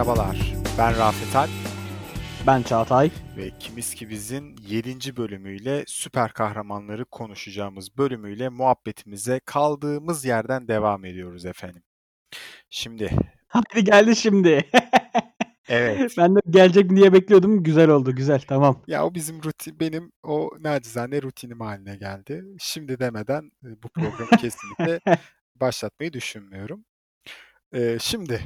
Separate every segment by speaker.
Speaker 1: merhabalar. Ben Rafet Alp
Speaker 2: Ben Çağatay.
Speaker 1: ve Kimiz ki bizin 7. bölümüyle süper kahramanları konuşacağımız bölümüyle muhabbetimize kaldığımız yerden devam ediyoruz efendim. Şimdi
Speaker 2: Hadi geldi şimdi.
Speaker 1: evet
Speaker 2: ben de gelecek diye bekliyordum. Güzel oldu. Güzel. Tamam.
Speaker 1: ya o bizim rutin benim o nacizane rutinim haline geldi. Şimdi demeden e, bu programı kesinlikle başlatmayı düşünmüyorum. Ee, şimdi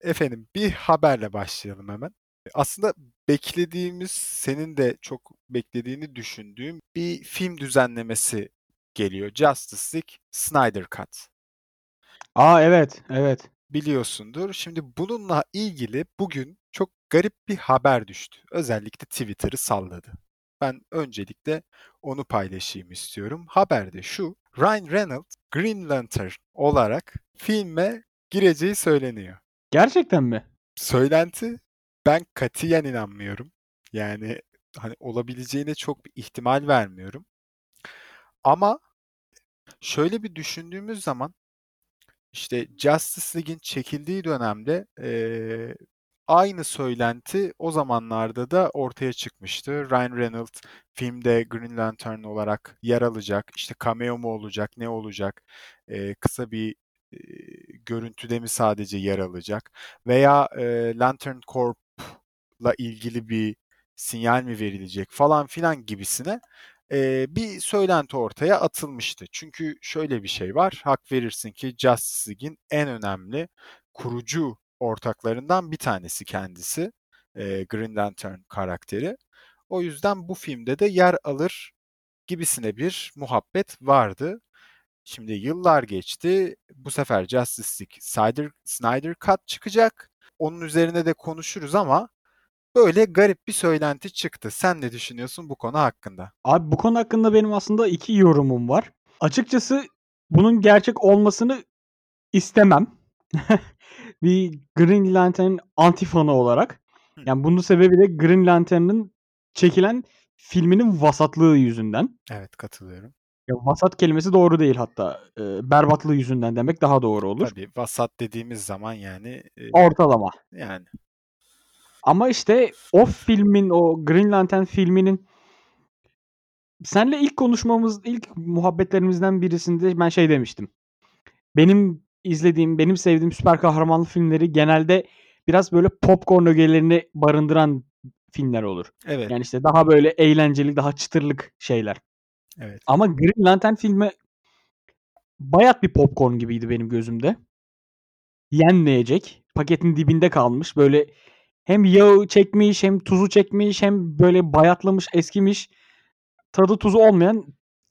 Speaker 1: efendim bir haberle başlayalım hemen. Aslında beklediğimiz, senin de çok beklediğini düşündüğüm bir film düzenlemesi geliyor. Justice League Snyder Cut.
Speaker 2: Aa evet. Evet.
Speaker 1: Biliyorsundur. Şimdi bununla ilgili bugün çok garip bir haber düştü. Özellikle Twitter'ı salladı. Ben öncelikle onu paylaşayım istiyorum. Haber de şu. Ryan Reynolds Green Lantern olarak filme gireceği söyleniyor.
Speaker 2: Gerçekten mi?
Speaker 1: Söylenti ben katiyen inanmıyorum. Yani hani olabileceğine çok bir ihtimal vermiyorum. Ama şöyle bir düşündüğümüz zaman işte Justice League'in çekildiği dönemde eee, aynı söylenti o zamanlarda da ortaya çıkmıştı. Ryan Reynolds filmde Green Lantern olarak yer alacak. İşte cameo mu olacak, ne olacak? Eee, kısa bir eee, görüntüde mi sadece yer alacak? Veya eee, Lantern Corp'la ilgili bir sinyal mi verilecek falan filan gibisine eee, bir söylenti ortaya atılmıştı. Çünkü şöyle bir şey var, hak verirsin ki Justice League'in en önemli kurucu ortaklarından bir tanesi kendisi, eee, Green Lantern karakteri. O yüzden bu filmde de yer alır gibisine bir muhabbet vardı. Şimdi yıllar geçti. Bu sefer Justice League Snyder, Snyder Cut çıkacak. Onun üzerine de konuşuruz ama böyle garip bir söylenti çıktı. Sen ne düşünüyorsun bu konu hakkında?
Speaker 2: Abi bu konu hakkında benim aslında iki yorumum var. Açıkçası bunun gerçek olmasını istemem. bir Green Lantern antifanı olarak. Yani bunun sebebi de Green Lantern'ın çekilen filminin vasatlığı yüzünden.
Speaker 1: Evet katılıyorum.
Speaker 2: Ya vasat kelimesi doğru değil hatta. Ee, berbatlığı yüzünden demek daha doğru olur.
Speaker 1: Tabii vasat dediğimiz zaman yani e,
Speaker 2: Ortalama.
Speaker 1: yani
Speaker 2: Ama işte o filmin, o Green Lantern filminin senle ilk konuşmamız, ilk muhabbetlerimizden birisinde ben şey demiştim. Benim izlediğim, benim sevdiğim süper kahramanlı filmleri genelde biraz böyle popcorn ögelerini barındıran filmler olur.
Speaker 1: evet
Speaker 2: Yani işte daha böyle eğlenceli, daha çıtırlık şeyler.
Speaker 1: Evet
Speaker 2: Ama Green Lantern filmi bayat bir popcorn gibiydi benim gözümde. Yenmeyecek. Paketin dibinde kalmış. Böyle hem yağı çekmiş, hem tuzu çekmiş, hem böyle bayatlamış, eskimiş. Tadı tuzu olmayan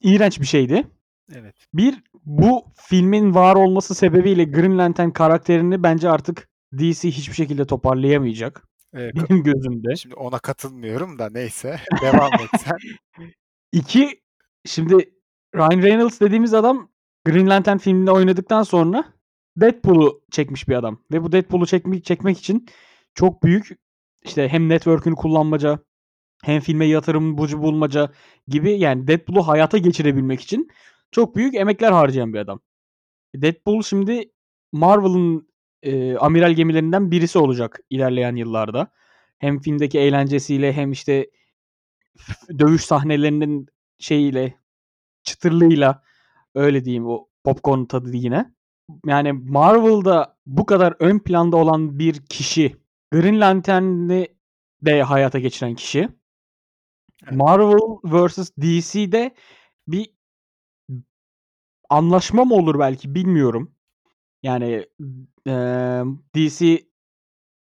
Speaker 2: iğrenç bir şeydi.
Speaker 1: evet.
Speaker 2: Bir, bu filmin var olması sebebiyle Green Lantern karakterini bence artık DC hiçbir şekilde toparlayamayacak.
Speaker 1: Ka-
Speaker 2: Benim gözümde.
Speaker 1: Şimdi ona katılmıyorum da neyse devam et sen.
Speaker 2: İki, şimdi Ryan Reynolds dediğimiz adam Green Lantern filminde oynadıktan sonra Deadpool'u çekmiş bir adam. Ve bu Deadpool'u çekmek, çekmek için çok büyük işte hem network'ünü kullanmaca hem filme yatırım bucu bulmaca gibi yani Deadpool'u hayata geçirebilmek için çok büyük emekler harcayan bir adam. Deadpool şimdi Marvel'ın e, amiral gemilerinden birisi olacak ilerleyen yıllarda. Hem filmdeki eğlencesiyle hem işte dövüş sahnelerinin şeyiyle çıtırlığıyla öyle diyeyim o popcorn tadı yine. Yani Marvel'da bu kadar ön planda olan bir kişi Green Lantern'i de hayata geçiren kişi. Marvel vs. DC'de bir anlaşma mı olur belki bilmiyorum. Yani eee, DC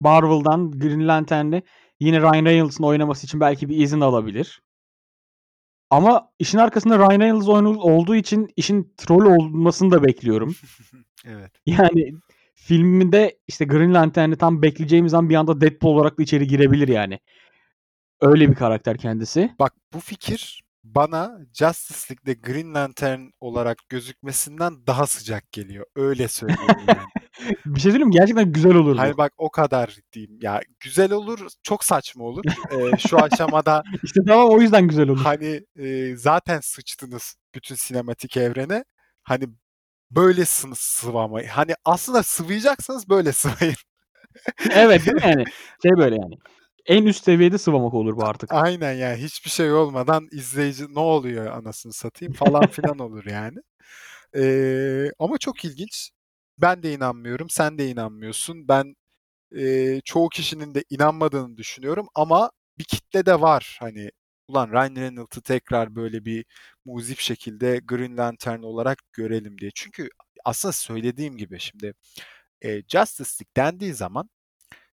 Speaker 2: Marvel'dan Green Lantern'i yine Ryan Reynolds'ın oynaması için belki bir izin alabilir. Ama işin arkasında Ryan Reynolds oyunu olduğu için işin troll olmasını da bekliyorum.
Speaker 1: Evet.
Speaker 2: Yani filminde işte Green Lantern'i tam bekleyeceğimiz an bir anda Deadpool olarak da içeri girebilir yani. Öyle bir karakter kendisi.
Speaker 1: Bak bu fikir bana Justice League'de Green Lantern olarak gözükmesinden daha sıcak geliyor. Öyle söyleyeyim yani.
Speaker 2: Bir şey söyleyeyim mi? Gerçekten güzel olurdu.
Speaker 1: Hani bak o kadar diyeyim. Ya güzel olur, çok saçma olur. Ee, şu aşamada
Speaker 2: İşte tamam o yüzden güzel olur.
Speaker 1: hani e, zaten sıçtınız bütün sinematik evrene. Hani böyle sı- sıvamayı. Hani aslında sıvayacaksanız böyle sıvayın.
Speaker 2: Evet, değil mi yani? Şey böyle yani. En üst seviyede sıvamak olur bu artık.
Speaker 1: Aynen yani hiçbir şey olmadan izleyici ne oluyor anasını satayım falan filan olur yani. Eee, ama çok ilginç. Ben de inanmıyorum, sen de inanmıyorsun. Ben eee, çoğu kişinin de inanmadığını düşünüyorum ama bir kitle de var. Hani ulan Ryan Reynolds'ı tekrar böyle bir muzip şekilde Green Lantern olarak görelim diye. Çünkü aslında söylediğim gibi şimdi e, Justice League dendiği zaman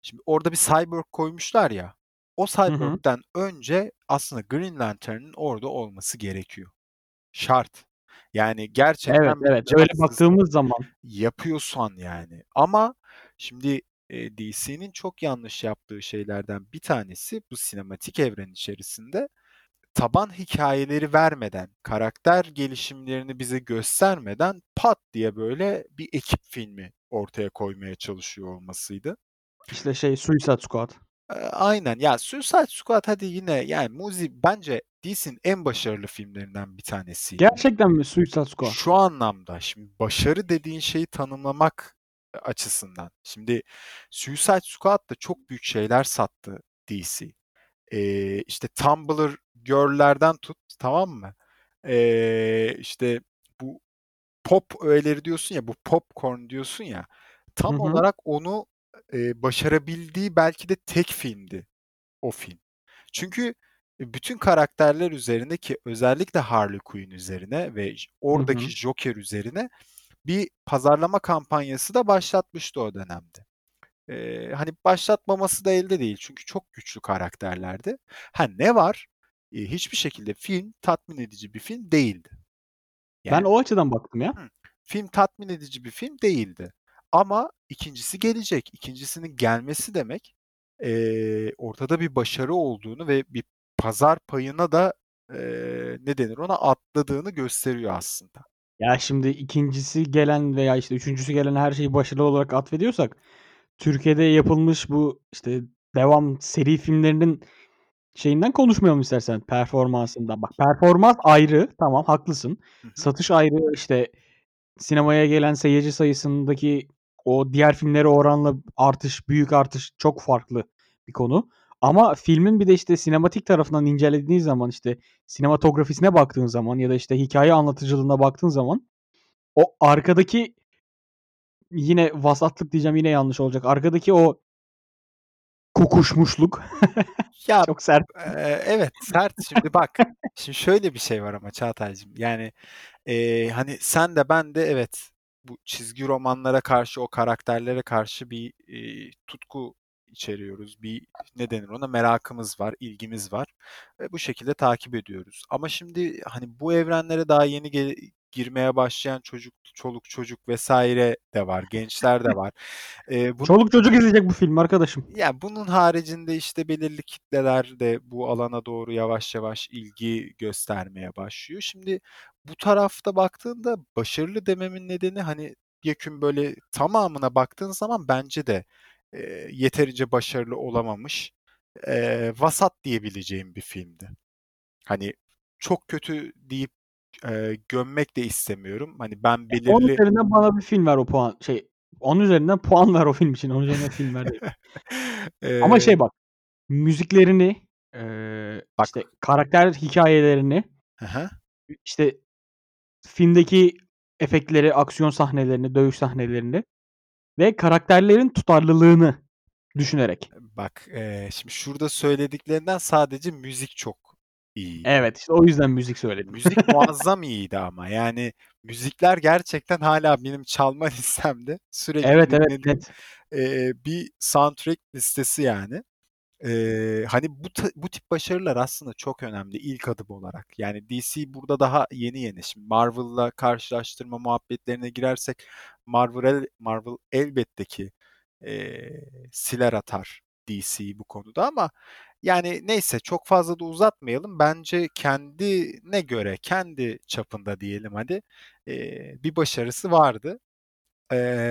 Speaker 1: şimdi orada bir cyborg koymuşlar ya. O cyborg'dan önce aslında Green Lantern'ın orada olması gerekiyor. Şart. Yani gerçekten
Speaker 2: Evet, evet. Öyle baktığımız zaman.
Speaker 1: yapıyorsan yani. Ama şimdi e, DC'nin çok yanlış yaptığı şeylerden bir tanesi bu sinematik evren içerisinde taban hikayeleri vermeden, karakter gelişimlerini bize göstermeden pat diye böyle bir ekip filmi ortaya koymaya çalışıyor olmasıydı.
Speaker 2: İşte şey Suicide Squad.
Speaker 1: Aynen. Ya Suicide Squad hadi yine yani Muzi bence DC'nin en başarılı filmlerinden bir tanesiydi.
Speaker 2: Gerçekten mi Suicide Squad?
Speaker 1: Şu anlamda şimdi başarı dediğin şeyi tanımlamak açısından. Şimdi Suicide Squad da çok büyük şeyler sattı DC. Eee, işte Tumblr Girl'lerden tut tamam mı? Eee, işte bu pop öğeleri diyorsun ya, bu popcorn diyorsun ya. Tam
Speaker 2: hı.
Speaker 1: olarak onu eee, başarabildiği belki de tek filmdi o film. Çünkü bütün karakterler üzerine ki özellikle Harley Quinn üzerine ve j
Speaker 2: Hı
Speaker 1: oradaki
Speaker 2: hı.
Speaker 1: Joker üzerine bir pazarlama kampanyası da başlatmıştı o dönemde. Eee, hani başlatmaması da elde değil çünkü çok güçlü karakterlerdi. Ha ne var? Eee, hiçbir şekilde film tatmin edici bir film değildi.
Speaker 2: Ben
Speaker 1: Yani
Speaker 2: o açıdan baktım ya.
Speaker 1: Hıh. Film tatmin edici bir film değildi. Ama 2'ncisi gelecek. 2'ncisinin gelmesi demek, eee, ortada bir başarı olduğunu ve bir pazar payına da, eee, ne denir ona, atladığını gösteriyor aslında.
Speaker 2: Ya şimdi 2'ncisi gelen veya işte 3'üncüsü gelen her şeyi başarılı olarak atfediyorsak Türkiye'de yapılmış bu işte devam seri filmlerinin şeyinden konuşmayalım istersen, performansından. Bak performans ayrı, tamam haklısın. Satış ayrı, işte sinemaya gelen seyirci sayısındaki o diğer filmlere oranla artış, büyük artış çok farklı bir konu. Ama filmin bir de işte sinematik tarafından incelediğin zaman, işte sinematografisine baktığın zaman ya da işte hikâye anlatıcılığına baktığın zaman o arkadaki yine vasatlık diyeceğim, yine yanlış olacak. Arkadaki o kokuşmuşluk
Speaker 1: Ya,
Speaker 2: çok sert.
Speaker 1: eee, evet, sert. Şimdi bak, şimdi şöyle bir şey var ama Çağatay'cığım, yani, eee, hani sen de ben de evet, bu çizgi romanlara karşı, o karakterlere karşı bir, eee, tutku içeriyoruz. Bir, ne denir ona, merakımız var, ilgimiz var ve bu şekilde takip ediyoruz. Ama şimdi, hani, bu evrenlere daha yeni ge girmeye başlayan çocuk, çoluk çocuk vs. de var, gençler de var. Eee, bunun
Speaker 2: Çoluk çocuk izleyecek bu filmi arkadaşım.
Speaker 1: Ya, bunun haricinde, işte, belirli kitleler de bu alana doğru yavaş yavaş ilgi göstermeye başlıyor. Şimdi bu tarafta baktığında başarılı dememin nedeni, hani, yekün böyle tamamına baktığın zaman bence de, eee, yeterince başarılı olamamış, eee, vasat diyebileceğim bir filmdi. Hani, çok kötü deyip, eee, gömmek de istemiyorum. Hani, ben
Speaker 2: 10
Speaker 1: belirli
Speaker 2: üzerinden bana bir film ver o puan şey 10 üzerinden puan ver o film için. 10 üzerinden film ver. Ama şey bak, müziklerini, eee,
Speaker 1: Bak
Speaker 2: işte karakter hikâyelerini,
Speaker 1: Hı hı.
Speaker 2: işte filmdeki efektleri, aksiyon sahnelerini, dövüş sahnelerini ve karakterlerin tutarlılığını düşünerek.
Speaker 1: Bak, eee, şimdi şurada söylediklerinden sadece müzik çok iyiydi.
Speaker 2: Evet, işte o yüzden müzik söyledim.
Speaker 1: Müzik muazzam iyiydi ama. Yani müzikler gerçekten hâlâ benim çalma listemde sürekli
Speaker 2: Evet, evet,
Speaker 1: dinlediğim,
Speaker 2: net.
Speaker 1: eee, bir soundtrack listesi yani. Eee, hani bu ta bu tip başarılar aslında çok önemli ilk adım olarak. Yani DC burada daha yeni yeni. Şimdi Marvel'la karşılaştırma muhabbetlerine girersek Marvel el Marvel elbette ki, eee, siler atar DC'yi bu konuda ama yani neyse çok fazla da uzatmayalım. Bence kendine göre, kendi çapında diyelim hadi, eee, bir başarısı vardı.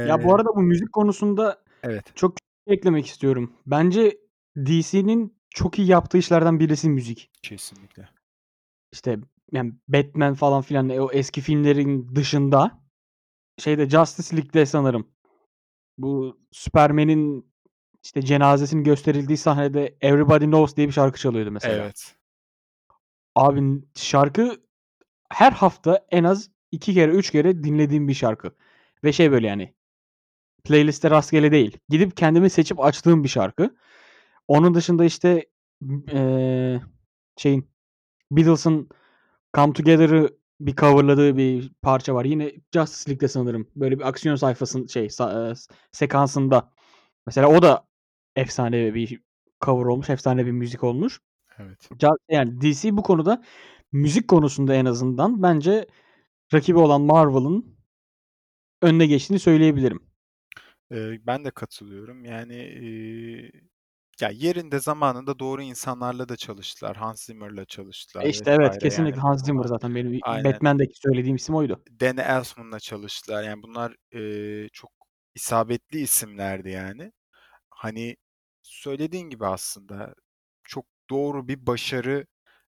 Speaker 2: Ya, bu
Speaker 1: Eee
Speaker 2: arada bu müzik konusunda
Speaker 1: Evet.
Speaker 2: çok eklemek istiyorum. Bence DC'nin çok iyi yaptığı işlerden birisi müzik.
Speaker 1: Kesinlikle.
Speaker 2: İşte, yani Batman falan filan, eee, o eski filmlerin dışında şeyde Justice League'de sanırım bu Superman'in işte cenazesinin gösterildiği sahnede Everybody Knows diye bir şarkı çalıyordu mesela.
Speaker 1: Evet.
Speaker 2: Abi şarkı her hafta en az 2 kere 3 kere dinlediğim bir şarkı ve şey böyle yani playlist'e rastgele değil. Gidip kendimi seçip açtığım bir şarkı. Onun dışında işte, m eee, şeyin Beatles'ın Come Together'ı bir cover'ladığı bir parça var. Yine Justice League'de sanırım. Böyle bir aksiyon sayfasın şey sekansında. Mesela o da efsane bir cover olmuş, efsane bir müzik olmuş.
Speaker 1: Evet.
Speaker 2: Yani DC bu konuda müzik konusunda en azından bence rakibi olan Marvel'ın önüne geçtiğini söyleyebilirim.
Speaker 1: Ben de katılıyorum. Yani, ya yerinde zamanında doğru insanlarla da çalıştılar. Hans Zimmer'la çalıştılar
Speaker 2: E, işte evet,
Speaker 1: vs. yani
Speaker 2: kesinlikle Hans Zimmer zaten benim
Speaker 1: Aynen.
Speaker 2: Batman'deki söylediğim isim oydu.
Speaker 1: Danny Elfman'la çalıştılar. Yani bunlar, eee, çok isabetli isimlerdi yani. Hani, söylediğin gibi aslında çok doğru bir başarı,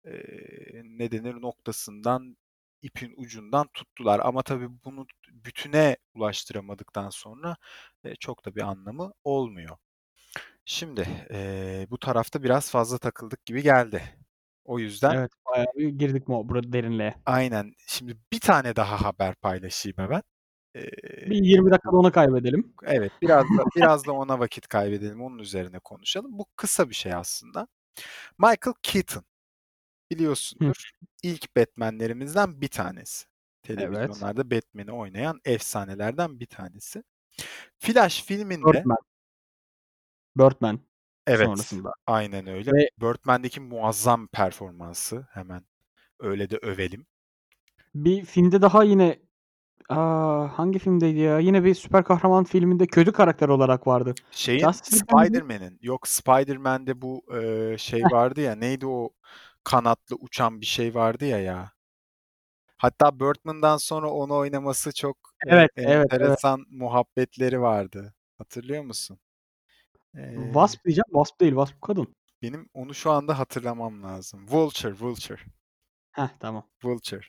Speaker 1: eee, ne denir, noktasından, ipin ucundan tuttular ama tabii bunu bütüne ulaştıramadıktan sonra, eee, çok da bir anlamı olmuyor. Şimdi, eee, bu tarafta biraz fazla takıldık gibi geldi. O yüzden
Speaker 2: Evet, bayağı bir girdik mo bura derinliğe.
Speaker 1: Aynen. Şimdi bir tane daha haber paylaşayım hemen. Eee,
Speaker 2: Bir 20
Speaker 1: yine
Speaker 2: dakika da ona kaybedelim.
Speaker 1: Evet, biraz da biraz da ona vakit kaybedelim, onun üzerine konuşalım. Bu kısa bir şey aslında. Michael Keaton,
Speaker 2: Hı.
Speaker 1: biliyorsundur, ilk Batman'lerimizden bir tanesi.
Speaker 2: Evet.
Speaker 1: Televizyonlarda Batman'i oynayan efsanelerden bir tanesi. Flash filminde
Speaker 2: Birdman. Birdman
Speaker 1: Evet,
Speaker 2: sonrasında
Speaker 1: aynen öyle.
Speaker 2: ve
Speaker 1: Birdman'deki muazzam performansı, hemen öyle de övelim.
Speaker 2: Bir filmde daha yine, aaa, hangi filmdeydi ya? Yine bir süper kahraman filminde kötü karakter olarak vardı.
Speaker 1: Şeyin? Spider-Man'in, yok Spider-Man'de bu, eee, şey vardı ya, neydi o kanatlı uçan bir şey vardı ya ya. Hatta Birdman'dan sonra onu oynaması çok,
Speaker 2: Evet, evet, evet.
Speaker 1: enteresan muhabbetleri vardı. Hatırlıyor musun? Eee
Speaker 2: Wasp diyeceğim, Wasp değil, Wasp kadın.
Speaker 1: Benim onu şu anda hatırlamam lazım. Vulture, Vulture.
Speaker 2: Heh, tamam.
Speaker 1: Vulture.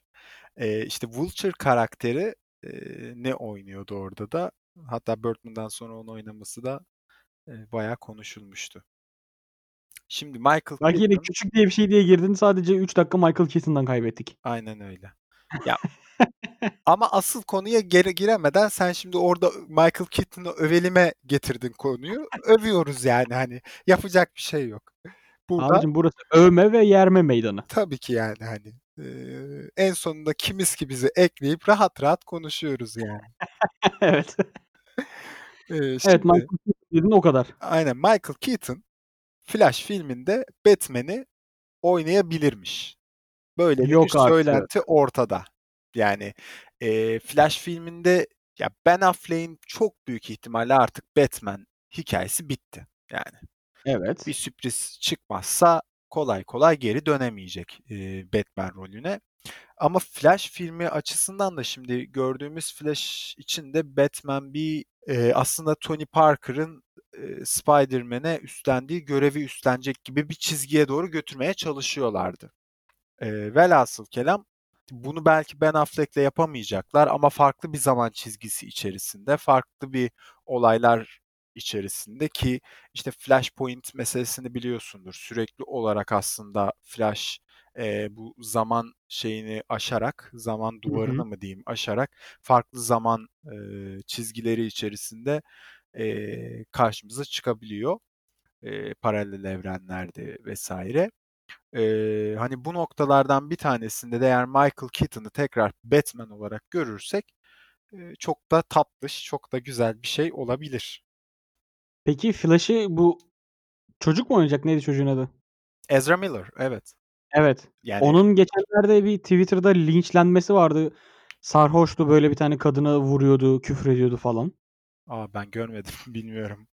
Speaker 1: Eee, işte Vulture karakteri, eee, ni oynuyordu orada da. Hatta Birdman'dan sonra onu oynaması da, eee, bayağı konuşulmuştu. Şimdi Michael
Speaker 2: Bak yine
Speaker 1: Keaton
Speaker 2: küçük diye bir şey diye girdin. Sadece 3 dakika Michael Keaton'dan kaybettik.
Speaker 1: Aynen öyle. Ya ama asıl konuya geri giremeden sen şimdi orada Michael Keaton'ı övelime getirdin konuyu. Övüyoruz yani hani yapacak bir şey yok. Burada
Speaker 2: Abicim burası övme ve yerme meydanı.
Speaker 1: Tabii ki yani hani, eee, en sonunda Kimiski'mizi ekleyip rahat rahat konuşuyoruz yani.
Speaker 2: Evet.
Speaker 1: Eee,
Speaker 2: Evet, Michael
Speaker 1: şimdi
Speaker 2: Keaton dedin o kadar.
Speaker 1: Aynen, Michael Keaton, Flash filminde Batman'i oynayabilirmiş. Böyle bir
Speaker 2: Yok
Speaker 1: söylenti
Speaker 2: artık.
Speaker 1: ortada. Yani, eee, Flash filminde ya Ben Affleck'in çok büyük ihtimalle artık Batman hikâyesi bitti. Yani
Speaker 2: Evet.
Speaker 1: bir sürpriz çıkmazsa kolay kolay geri dönemeyecek, eee, Batman rolüne. Ama Flash filmi açısından da şimdi gördüğümüz Flash için de Batman bir, eee, aslında Tony Parker'ın, eee, Spider-Man'e üstlendiği görevi üstlenecek gibi bir çizgiye doğru götürmeye çalışıyorlardı. Eee, velhasıl kelam bunu belki Ben Affleck'le yapamayacaklar ama farklı bir zaman çizgisi içerisinde, farklı bir olaylar içerisinde ki işte Flashpoint meselesini biliyorsundur. Sürekli olarak aslında Flash, eee, bu zaman şeyini aşarak, zaman duvarını mı diyeyim, aşarak farklı zaman, eee, çizgileri içerisinde, eee, karşımıza çıkabiliyor, eee, paralel evrenlerde vs. Eee, hani bu noktalardan bir tanesinde de eğer Michael Keaton'ı tekrar Batman olarak görürsek, eee, çok da tatlış, çok da güzel bir şey olabilir.
Speaker 2: Peki Flash'ı bu çocuk mu oynayacak? Neydi çocuğun adı?
Speaker 1: Ezra Miller, evet.
Speaker 2: Evet.
Speaker 1: Yani
Speaker 2: Onun geçenlerde bir Twitter'da linçlenmesi vardı. Sarhoştu, böyle bir tane kadına vuruyordu, küfrediyordu falan.
Speaker 1: A, ben görmedim, bilmiyorum.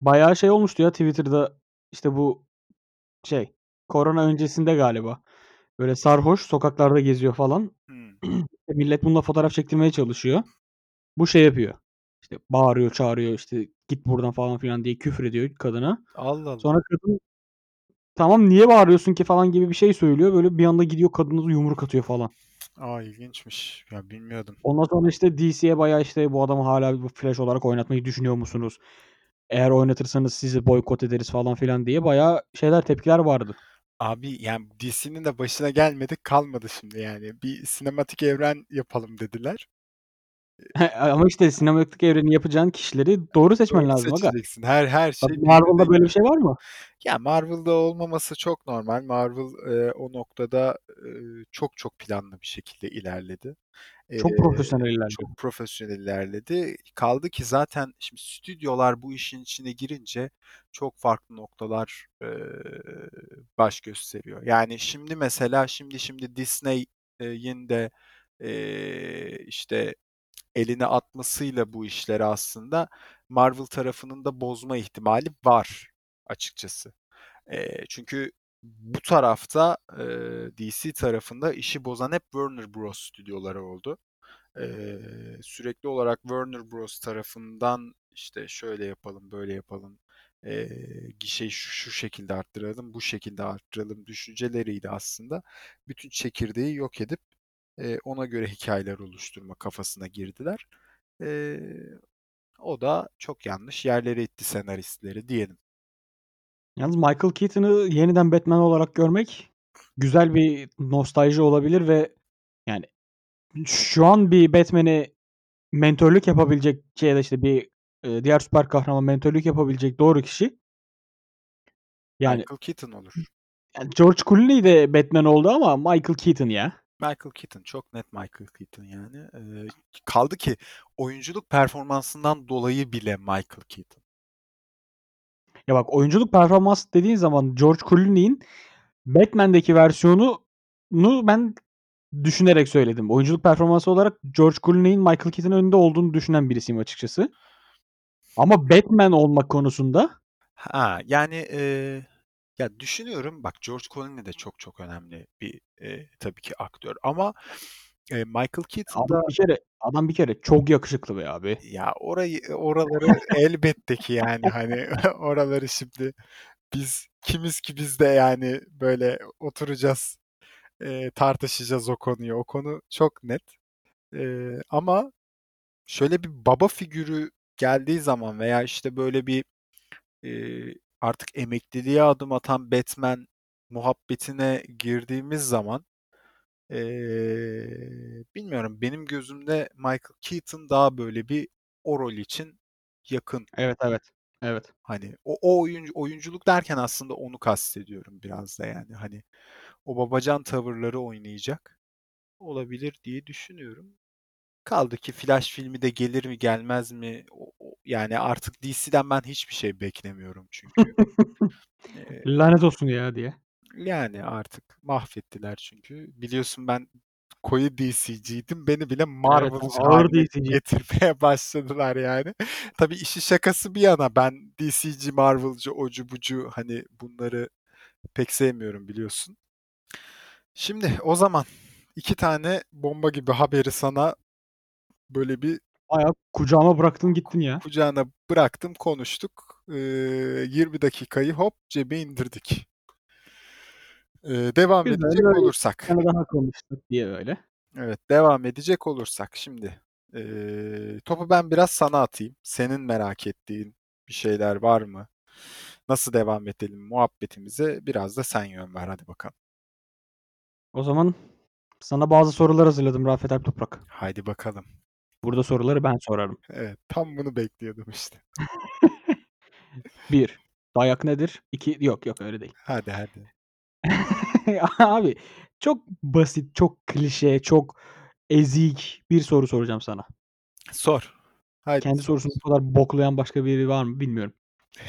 Speaker 2: Bayağı şey olmuştu ya Twitter'da, işte bu şey, korona öncesinde galiba. Böyle sarhoş, sokaklarda geziyor falan.
Speaker 1: Hımm.
Speaker 2: Millet bununla fotoğraf çektirmeye çalışıyor. Bu şey yapıyor, işte bağırıyor, çağırıyor, işte "Git buradan." falan filan diye küfrediyor kadına.
Speaker 1: Allah Allah.
Speaker 2: Sonra kadın, "Tamam, niye bağırıyorsun ki?" falan gibi bir şey söylüyor. Böyle bir anda gidiyor kadına yumruk atıyor falan.
Speaker 1: A, ilginçmiş. Ya bilmiyordum.
Speaker 2: Ondan sonra işte DC'ye bayağı işte "Bu adamı hâlâ bu Flash olarak oynatmayı düşünüyor musunuz?" eğer oynatırsanız sizi boykot ederiz falan filan diye bayağı şeyler tepkiler vardı.
Speaker 1: Abi yani DC'nin de başına gelmedi kalmadı şimdi yani. Bir sinematik evren yapalım dediler.
Speaker 2: Ama işte sinematik evreni yapacağın kişileri doğru seçmen
Speaker 1: Doğru
Speaker 2: lazım aga.
Speaker 1: seçeceksin. Her her şey
Speaker 2: Bak Marvel'da böyle bir şey var mı?
Speaker 1: Ya Marvel'da olmaması çok normal. Marvel e, o noktada e, çok çok planlı bir şekilde ilerledi.
Speaker 2: Çok
Speaker 1: E,
Speaker 2: profesyonel ilerledi.
Speaker 1: çok profesyonel ilerledi. Kaldı ki zaten şimdi stüdyolar bu işin içine girince çok farklı noktalar e, baş gösteriyor. Yani şimdi mesela şimdi şimdi Disney'in de e, işte eline atmasıyla bu işleri aslında Marvel tarafının da bozma ihtimali var açıkçası. E, çünkü bu tarafta e, DC tarafında işi bozan hep Warner Bros. stüdyoları oldu. E, sürekli olarak Warner Bros. tarafından işte şöyle yapalım, böyle yapalım, e, gişeyi şu, şu şekilde arttıralım, bu şekilde arttıralım düşünceleriydi aslında. Bütün çekirdeği yok edip e, ona göre hikayeler oluşturma kafasına girdiler. E, o da çok yanlış yerlere itti senaristleri diyelim.
Speaker 2: Yalnız Michael Keaton'ı yeniden Batman olarak görmek güzel bir nostalji olabilir ve yani şu an bir Batman'e mentörlük yapabilecek şey ya da işte bir e, diğer süper kahraman mentörlük yapabilecek doğru kişi. Yani,
Speaker 1: Michael Keaton olur.
Speaker 2: yani George Clooney de Batman oldu ama Michael Keaton ya.
Speaker 1: Michael Keaton çok net Michael Keaton yani. Ee, kaldı ki oyunculuk performansından dolayı bile Michael Keaton.
Speaker 2: Ya bak oyunculuk performansı dediğin zaman George Clooney'in Batman'deki versiyonunu ben düşünerek söyledim. Oyunculuk performansı olarak George Clooney'in Michael Keaton'ın önünde olduğunu düşünen birisiyim açıkçası. Ama Batman olmak konusunda
Speaker 1: Ha yani e, ya düşünüyorum bak George Clooney de çok çok önemli bir e, tabii ki aktör ama e, Michael Keaton da
Speaker 2: bir kere adam bir kere çok yakışıklı be abi.
Speaker 1: ya orayı oraları elbette ki yani hani oraları şimdi biz kimiz ki biz de yani böyle oturacağız e, tartışacağız o konuyu. O konu çok net. E, ama şöyle bir baba figürü geldiği zaman veya işte böyle bir e, artık emekliliğe adım atan Batman muhabbetine girdiğimiz zaman e, bilmiyorum benim gözümde Michael Keaton daha böyle bir o rol için yakın.
Speaker 2: Evet evet. Evet.
Speaker 1: Hani o, o oyuncu, oyunculuk derken aslında onu kastediyorum biraz da yani. Hani o babacan tavırları oynayacak olabilir diye düşünüyorum. Kaldı ki Flash filmi de gelir mi gelmez mi? O, o- yani artık DC'den ben hiçbir şey beklemiyorum çünkü. Ee,
Speaker 2: Lanet olsun ya diye.
Speaker 1: Yani artık mahvettiler çünkü. Biliyorsun ben koyu DC'ciydim. Beni bile Marvel'cı
Speaker 2: ağır
Speaker 1: haline
Speaker 2: DC'ci.
Speaker 1: getirmeye başladılar yani. Tabii işi şakası bir yana ben DC'ci, Marvel'cı, ocu bucu hani bunları pek sevmiyorum biliyorsun. Şimdi o zaman iki tane bomba gibi haberi sana böyle bir
Speaker 2: Bayağı kucağıma bıraktın gittin ya.
Speaker 1: kucağına bıraktım, konuştuk. Ee, 20 dakikayı hop cebe indirdik. Ee, devam
Speaker 2: Güzel
Speaker 1: edecek
Speaker 2: böyle bir
Speaker 1: olursak.
Speaker 2: tane daha konuştuk diye böyle.
Speaker 1: Evet, devam edecek olursak şimdi. ee, topu ben biraz sana atayım. Senin merak ettiğin bir şeyler var mı? Nasıl devam edelim muhabbetimize? Biraz da sen yön ver hadi bakalım.
Speaker 2: O zaman sana bazı sorular hazırladım Rafet Alp Toprak.
Speaker 1: Haydi bakalım.
Speaker 2: Burada soruları ben sorarım.
Speaker 1: Evet, tam bunu bekliyordum işte.
Speaker 2: 1. Dayak nedir? 2. Yok yok öyle değil.
Speaker 1: Hadi hadi.
Speaker 2: Abi çok basit, çok klişe, çok ezik bir soru soracağım sana.
Speaker 1: Sor. Haydi
Speaker 2: Kendi
Speaker 1: sor.
Speaker 2: sorusunu bu kadar boklayan başka biri var mı bilmiyorum.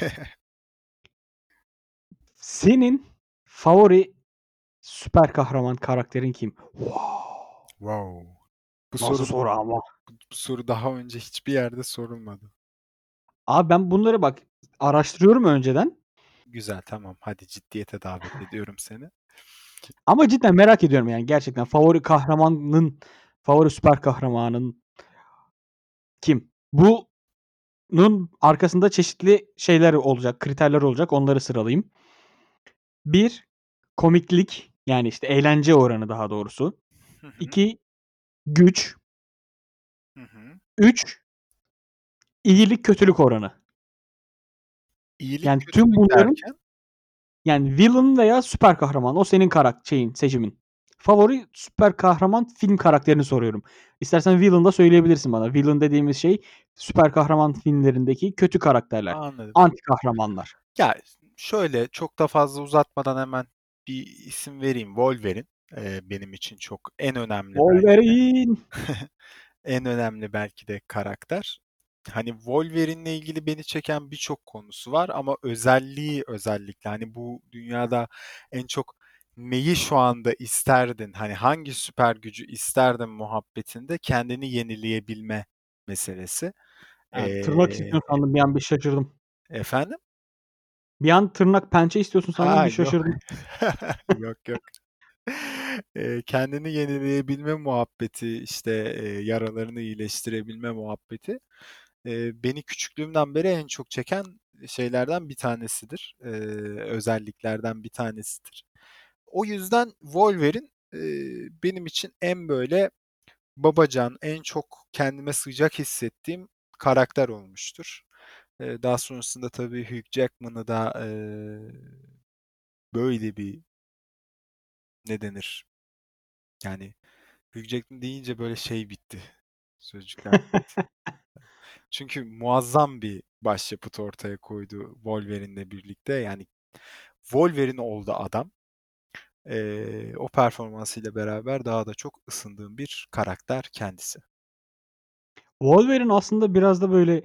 Speaker 2: Senin favori süper kahraman karakterin kim? Wow.
Speaker 1: Wow. Bu
Speaker 2: Nasıl
Speaker 1: soru
Speaker 2: soru ama?
Speaker 1: bu soru daha önce hiçbir yerde sorulmadı.
Speaker 2: Abi ben bunları bak araştırıyorum önceden.
Speaker 1: Güzel tamam. Hadi ciddiyete davet ediyorum seni.
Speaker 2: Ama cidden merak ediyorum yani gerçekten favori kahramanın, favori süper kahramanın kim? Bunun arkasında çeşitli şeyler olacak, kriterler olacak. Onları sıralayayım. Bir, komiklik yani işte eğlence oranı daha doğrusu.
Speaker 1: Hı hı,
Speaker 2: İki, güç.
Speaker 1: hı hı.
Speaker 2: Üç, iyilik kötülük oranı.
Speaker 1: İyilik
Speaker 2: Yani tüm bunların
Speaker 1: derken?
Speaker 2: yani villain veya süper kahraman. O senin karak şeyin, seçimin. Favori süper kahraman film karakterini soruyorum. İstersen villain da söyleyebilirsin bana. Villain dediğimiz şey süper kahraman filmlerindeki kötü karakterler.
Speaker 1: Anladım.
Speaker 2: Anti kahramanlar.
Speaker 1: Ya şöyle çok da fazla uzatmadan hemen bir isim vereyim. Wolverine eee, benim için çok en önemli.
Speaker 2: Wolverine.
Speaker 1: En önemli belki de karakter. Hani Wolverine'le ilgili beni çeken birçok konusu var ama özelliği özellikle hani bu dünyada en çok neyi şu anda isterdin? Hani hangi süper gücü isterdin muhabbetinde kendini yenileyebilme meselesi.
Speaker 2: Ha, tırnak
Speaker 1: Eee
Speaker 2: istiyorsun sandım bir an bir şaşırdım.
Speaker 1: Efendim?
Speaker 2: Bir an tırnak pençe istiyorsun sandım
Speaker 1: Ha,
Speaker 2: bir şaşırdım.
Speaker 1: Yok, yok. Kendini yenileyebilme muhabbeti, işte, yaralarını iyileştirebilme muhabbeti, eee, beni küçüklüğümden beri en çok çeken şeylerden bir tanesidir. Eee, özelliklerden bir tanesidir. O yüzden Wolverine, eee, benim için en böyle babacan, en çok kendime sıcak hissettiğim karakter olmuştur. Eee, daha sonrasında tabii Hugh Jackman'ı da, eee, böyle bir ne denir? Yani Hugh Jackman deyince böyle şey bitti. Sözcükler bitti. Çünkü muazzam bir başyapıt ortaya koydu Wolverine'le birlikte. Yani Wolverine oldu adam. Eee, o performansıyla beraber daha da çok ısındığım bir karakter kendisi.
Speaker 2: Wolverine aslında biraz da böyle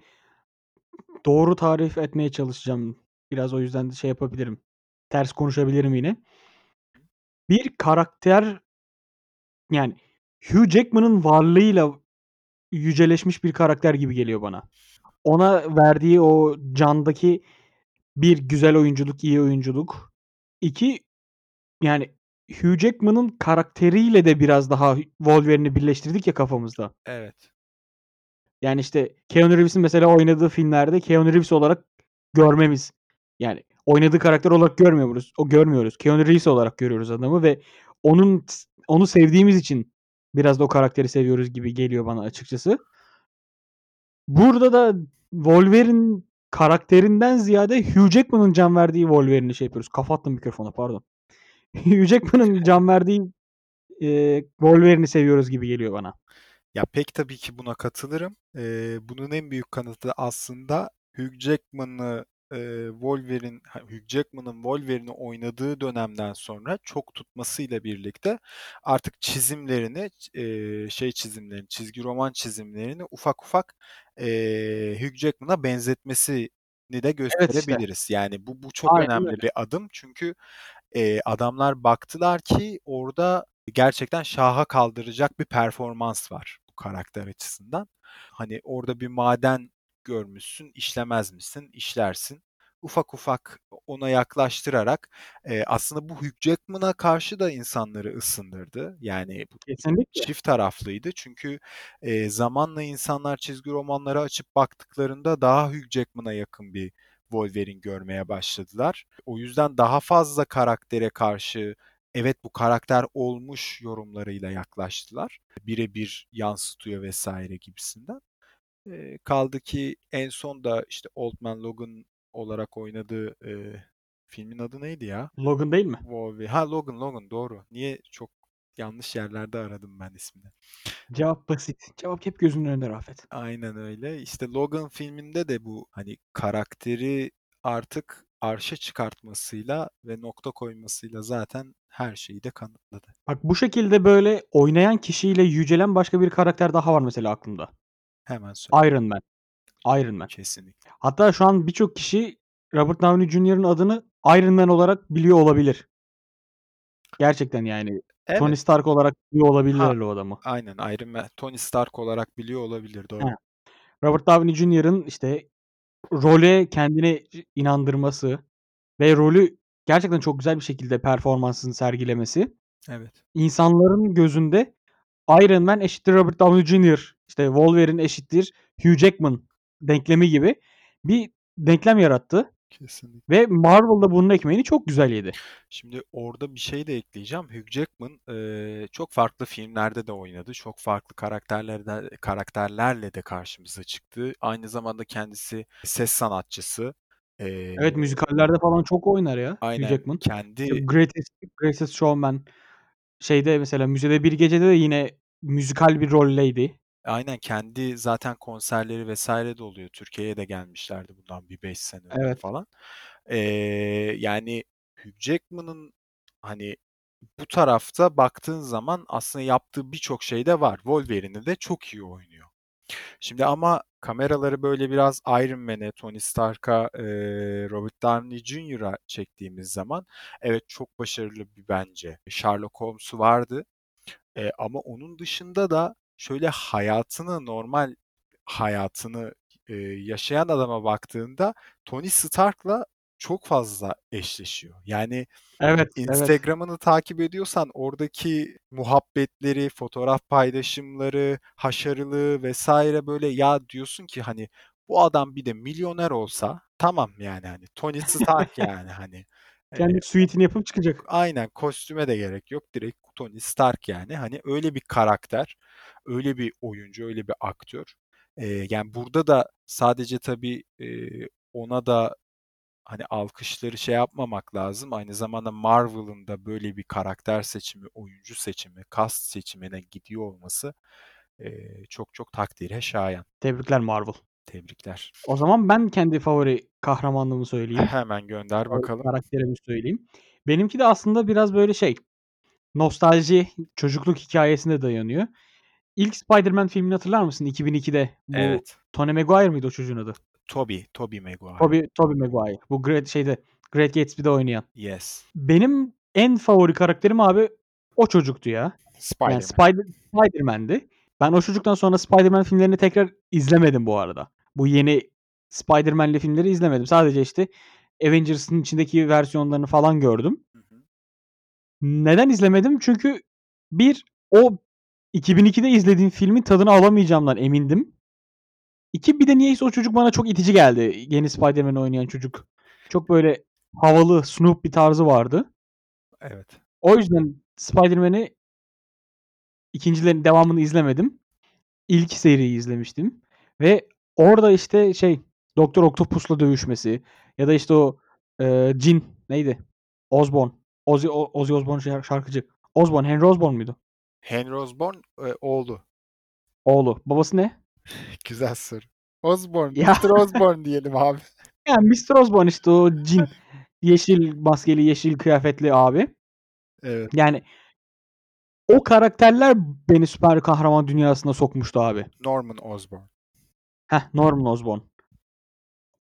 Speaker 2: doğru tarif etmeye çalışacağım. Biraz o yüzden de şey yapabilirim. Ters konuşabilirim yine. Bir karakter yani Hugh Jackman'ın varlığıyla yüceleşmiş bir karakter gibi geliyor bana. Ona verdiği o candaki bir güzel oyunculuk, iyi oyunculuk. 2 yani Hugh Jackman'ın karakteriyle de biraz daha Wolverine'i birleştirdik ya kafamızda.
Speaker 1: Evet.
Speaker 2: Yani işte Keanu Reeves'in mesela oynadığı filmlerde Keanu Reeves olarak görmemiz. Yani oynadığı karakter olarak görmüyoruz. O görmüyoruz. Keanu Reeves olarak görüyoruz adamı ve onun onu sevdiğimiz için biraz da o karakteri seviyoruz gibi geliyor bana açıkçası. Burada da Wolverine karakterinden ziyade Hugh Jackman'ın can verdiği Wolverine'i şey yapıyoruz. Kafa attım mikrofona pardon. Hugh Jackman'ın can verdiği eee, Wolverine'i seviyoruz gibi geliyor bana.
Speaker 1: Ya pek tabii ki buna katılırım. Eee, bunun en büyük kanıtı aslında Hugh Jackman'ı eee, Wolverine, ha, Hugh Jackman'ın Wolverine'i oynadığı dönemden sonra çok tutmasıyla birlikte artık çizimlerini, eee, şey çizimlerini, çizgi roman çizimlerini ufak ufak eee, Hugh Jackman'a benzetmesini de
Speaker 2: Evet işte.
Speaker 1: gösterebiliriz. Yani bu bu çok
Speaker 2: Aynen
Speaker 1: önemli
Speaker 2: öyle.
Speaker 1: bir adım çünkü eee, adamlar baktılar ki orada gerçekten şaha kaldıracak bir performans var bu karakter açısından. Hani orada bir maden görmüşsün, işlemez misin? İşlersin. Ufak ufak ona yaklaştırarak eee, aslında bu Hugh Jackman'a karşı da insanları ısındırdı. Yani bu
Speaker 2: Kesinlikle.
Speaker 1: çift taraflıydı. Çünkü eee, zamanla insanlar çizgi romanları açıp baktıklarında daha Hugh Jackman'a yakın bir Wolverine görmeye başladılar. O yüzden daha fazla karaktere karşı evet bu karakter olmuş yorumlarıyla yaklaştılar. Birebir yansıtıyor vesaire gibisinden. Kaldı ki en son da işte Old Man Logan olarak oynadığı eee, filmin adı neydi ya?
Speaker 2: Logan değil mi?
Speaker 1: Wolverine. Ha Logan Logan doğru. Niye çok yanlış yerlerde aradım ben ismini.
Speaker 2: Cevap basit. Cevap hep gözünün önünde Rafet.
Speaker 1: Aynen öyle. İşte Logan filminde de bu hani karakteri artık arşa çıkartmasıyla ve nokta koymasıyla zaten her şeyi de kanıtladı.
Speaker 2: Bak bu şekilde böyle oynayan kişiyle yücelen başka bir karakter daha var mesela aklımda.
Speaker 1: Hemen söyle.
Speaker 2: Iron Man. Iron Man.
Speaker 1: Kesinlikle.
Speaker 2: Hatta şu an birçok kişi Robert Downey Jr.'ın adını Iron Man olarak biliyor olabilir. Gerçekten yani
Speaker 1: Evet.
Speaker 2: Tony Stark olarak biliyor
Speaker 1: Ha,
Speaker 2: olabilirler o adamı.
Speaker 1: aynen Iron Man, Tony Stark olarak biliyor olabilir doğru.
Speaker 2: He. Robert Downey Jr.'ın işte role kendini inandırması ve rolü gerçekten çok güzel bir şekilde performansını sergilemesi
Speaker 1: Evet.
Speaker 2: insanların gözünde Iron Man eşittir Robert Downey Jr. işte Wolverine eşittir Hugh Jackman denklemi gibi bir denklem yarattı
Speaker 1: Kesinlikle.
Speaker 2: ve Marvel da bunun ekmeğini çok güzel yedi.
Speaker 1: Şimdi orada bir şey de ekleyeceğim. Hugh Jackman eee, çok farklı filmlerde de oynadı. Çok farklı karakterlerle karakterlerle de karşımıza çıktı. Aynı zamanda kendisi ses sanatçısı. Eee
Speaker 2: Evet, müzikallerde falan çok oynar ya Hugh
Speaker 1: Aynen,
Speaker 2: Jackman. İşte,
Speaker 1: kendi
Speaker 2: Greatest Greatest Showman, şeyde mesela Müzede Bir Gece'de de yine müzikal bir roldeydi.
Speaker 1: Aynen, kendi zaten konserleri vs. de oluyor. Türkiye'ye de gelmişlerdi bundan bir 5 sene önce
Speaker 2: Evet.
Speaker 1: falan. Eee, yani Hugh Jackman'ın, hani, bu tarafta baktığın zaman aslında yaptığı birçok şey de var. Wolverine'i de çok iyi oynuyor. Şimdi ama kameraları böyle biraz Iron Man'e, Tony Stark'a, eee, Robert Downey Jr.'a çektiğimiz zaman evet çok başarılı bir bence Sherlock Holmes'u vardı. Eee, ama onun dışında da şöyle hayatını, normal hayatını, eee, yaşayan adama baktığında Tony Stark'la çok fazla eşleşiyor. Yani
Speaker 2: Evet, evet.
Speaker 1: Instagram'ını takip ediyorsan oradaki muhabbetleri, fotoğraf paylaşımları, haşarılığı vs. böyle ya diyorsun ki hani bu adam bir de milyoner olsa tamam yani hani Tony Stark yani hani.
Speaker 2: Kendi suite'ini yapıp çıkacak.
Speaker 1: aynen kostüme de gerek yok. Direkt Tony Stark yani. Hani öyle bir karakter, öyle bir oyuncu, öyle bir aktör. Eee, yani burada da sadece tabii, eee, ona da hani alkışları şey yapmamak lazım. Aynı zamanda Marvel'ın da böyle bir karakter seçimi, oyuncu seçimi, cast seçimine gidiyor olması, eee, çok çok takdire şayan.
Speaker 2: Tebrikler Marvel.
Speaker 1: Tebrikler.
Speaker 2: O zaman ben kendi favori kahramanlığımı söyleyeyim.
Speaker 1: Hemen gönder bakalım.
Speaker 2: karakterimi söyleyeyim. Benimki de aslında biraz böyle şey, nostalji, çocukluk hikâyesine dayanıyor. İlk Spider-Man filmini hatırlar mısın? 2002'de bu
Speaker 1: Evet.
Speaker 2: Tobey Maguire mıydı o çocuğun adı?
Speaker 1: Tobey, Tobey Maguire.
Speaker 2: Tobey Tobey Maguire. Bu Great şeyde Great Gatsby'de oynayan.
Speaker 1: Yes.
Speaker 2: Benim en favori karakterim abi o çocuktu ya. Yani
Speaker 1: Spider-Man.
Speaker 2: Spider Spider-Man'di. Ben o çocuktan sonra Spider-Man filmlerini tekrar izlemedim bu arada. Bu yeni Spider-Man'li filmleri izlemedim. Sadece işte Avengers'ın içindeki versiyonlarını falan gördüm.
Speaker 1: Hı hı.
Speaker 2: Neden izlemedim? Çünkü bir o 2002'de izlediğim filmin tadını alamayacağımdan emindim. 2 bir de niyeyse o çocuk bana çok itici geldi. Yeni Spider-Man'i oynayan çocuk. Çok böyle havalı, snoop bir tarzı vardı.
Speaker 1: Evet.
Speaker 2: O yüzden Spider-Man'i ikincilerin devamını izlemedim. İlk seriyi izlemiştim ve orada işte şey Doktor Octopus'la dövüşmesi ya da işte o, eee, cin neydi? Osborn. Ozzy Ozzy Osbourne şar şarkıcı. Osborn, Henry Osborn muydu?
Speaker 1: Henry Osborn, eee, oğlu.
Speaker 2: Oğlu. Babası ne?
Speaker 1: Güzel soru. Osborn,
Speaker 2: Ya.
Speaker 1: Mr. Osborn diyelim abi.
Speaker 2: Ya Mr. Osborn işte o cin. Yeşil maskeli, yeşil kıyafetli abi.
Speaker 1: Evet.
Speaker 2: Yani o karakterler beni süper kahraman dünyasına sokmuştu abi.
Speaker 1: Norman Osborn.
Speaker 2: Heh, Norman Osborn.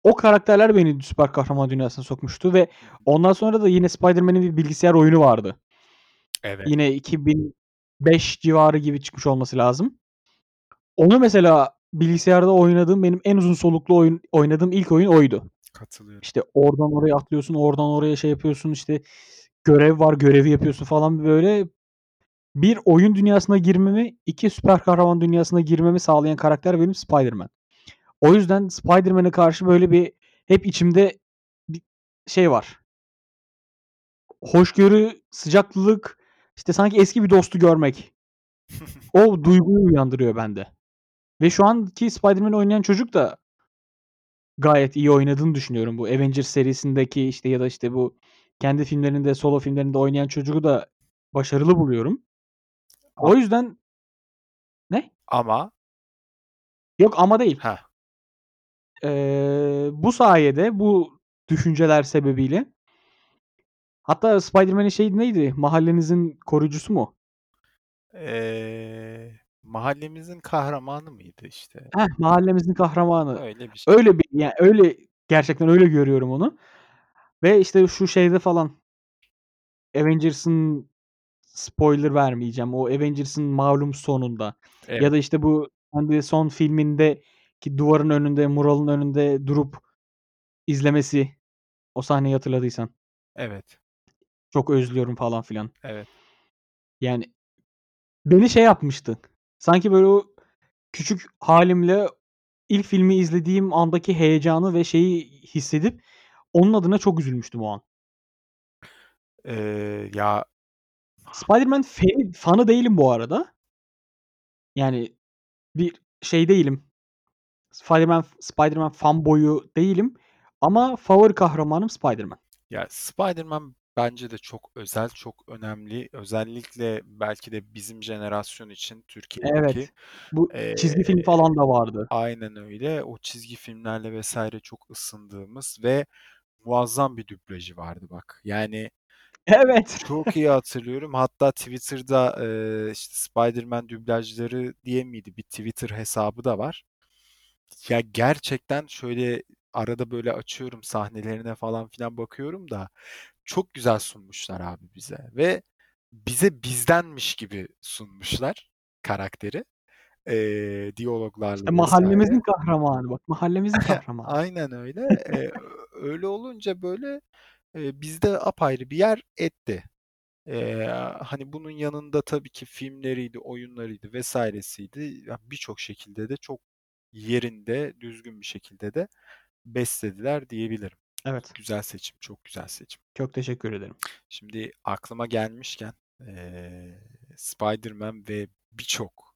Speaker 2: O karakterler beni süper kahraman dünyasına sokmuştu ve ondan sonra da yine Spider-Man'in bir bilgisayar oyunu vardı.
Speaker 1: Evet.
Speaker 2: Yine 2005 civarı gibi çıkmış olması lazım. Onu mesela bilgisayarda oynadığım benim en uzun soluklu oyun oynadığım ilk oyun oydu.
Speaker 1: Katılıyorum.
Speaker 2: İşte oradan oraya atlıyorsun, oradan oraya şey yapıyorsun, işte görev var, görevi yapıyorsun falan böyle. Bir oyun dünyasına girmemi, 2 süper kahraman dünyasına girmemi sağlayan karakter benim Spider-Man. O yüzden Spider-Man'e karşı böyle bir hep içimde bir şey var. Hoşgörü, sıcaklık, işte sanki eski bir dostu görmek. O duyguyu uyandırıyor bende. Ve şu anki Spider-Man'i oynayan çocuk da gayet iyi oynadığını düşünüyorum. Bu Avengers serisindeki işte ya da işte bu kendi filmlerinde, solo filmlerinde oynayan çocuğu da başarılı buluyorum. O yüzden Ne?
Speaker 1: Ama
Speaker 2: Yok ama değil.
Speaker 1: Heh.
Speaker 2: Eee, bu sayede, bu düşünceler sebebiyle Hatta Spider-Man'in şeyi neydi? Mahallenizin koruyucusu mu?
Speaker 1: Eee, mahallemizin kahramanı mıydı işte?
Speaker 2: Heh, mahallemizin kahramanı.
Speaker 1: Öyle bir şey.
Speaker 2: Öyle bir yani öyle gerçekten öyle görüyorum onu. Ve işte şu şeyde falan Avengers'ın spoiler vermeyeceğim. O Avengers'ın malum sonunda
Speaker 1: Evet.
Speaker 2: ya da işte bu kendi son filmindeki duvarın önünde, muralın önünde durup izlemesi. O sahneyi hatırladıysan.
Speaker 1: Evet.
Speaker 2: Çok özlüyorum falan filan.
Speaker 1: Evet.
Speaker 2: Yani beni şey yapmıştı. Sanki böyle o küçük hâlimle ilk filmi izlediğim andaki heyecanı ve şeyi hissedip onun adına çok üzülmüştüm o an.
Speaker 1: Eee, ya
Speaker 2: Spider-Man feni fanı değilim bu arada. Yani bir şey değilim. Spider-Man Spider-Man fanboyu değilim Ama favori kahramanım Spider-Man.
Speaker 1: Ya Spider-Man bence de çok özel, çok önemli. Özellikle belki de bizim jenerasyon için Türkiye'deki
Speaker 2: Evet. Bu çizgi film falan da vardı.
Speaker 1: aynen öyle. O çizgi filmlerle vesaire çok ısındığımız ve muazzam bir dublajı vardı bak. Yani
Speaker 2: Evet.
Speaker 1: çok iyi hatırlıyorum. Hatta Twitter'da eee, işte Spider-Man dublajları diye miydi bir Twitter hesabı da var. Ya gerçekten şöyle arada böyle açıyorum sahnelerine falan filan bakıyorum da çok güzel sunmuşlar abi bize ve bize bizdenmiş gibi sunmuşlar karakteri.
Speaker 2: İşte
Speaker 1: diyaloglarla
Speaker 2: mahallemizin
Speaker 1: vesaire.
Speaker 2: kahramanı bak. Mahallemizin kahramanı.
Speaker 1: Aynen öyle. Eee, öyle olunca böyle eee, bizde apayrı bir yer etti. Eee, hani bunun yanında tabii ki filmleriydi, oyunlarıydı vesairesiydi. Birçok şekilde de çok yerinde, düzgün bir şekilde de beslediler diyebilirim.
Speaker 2: Evet.
Speaker 1: Güzel seçim, çok güzel seçim.
Speaker 2: Çok teşekkür ederim.
Speaker 1: Şimdi aklıma gelmişken eee Spider-Man ve birçok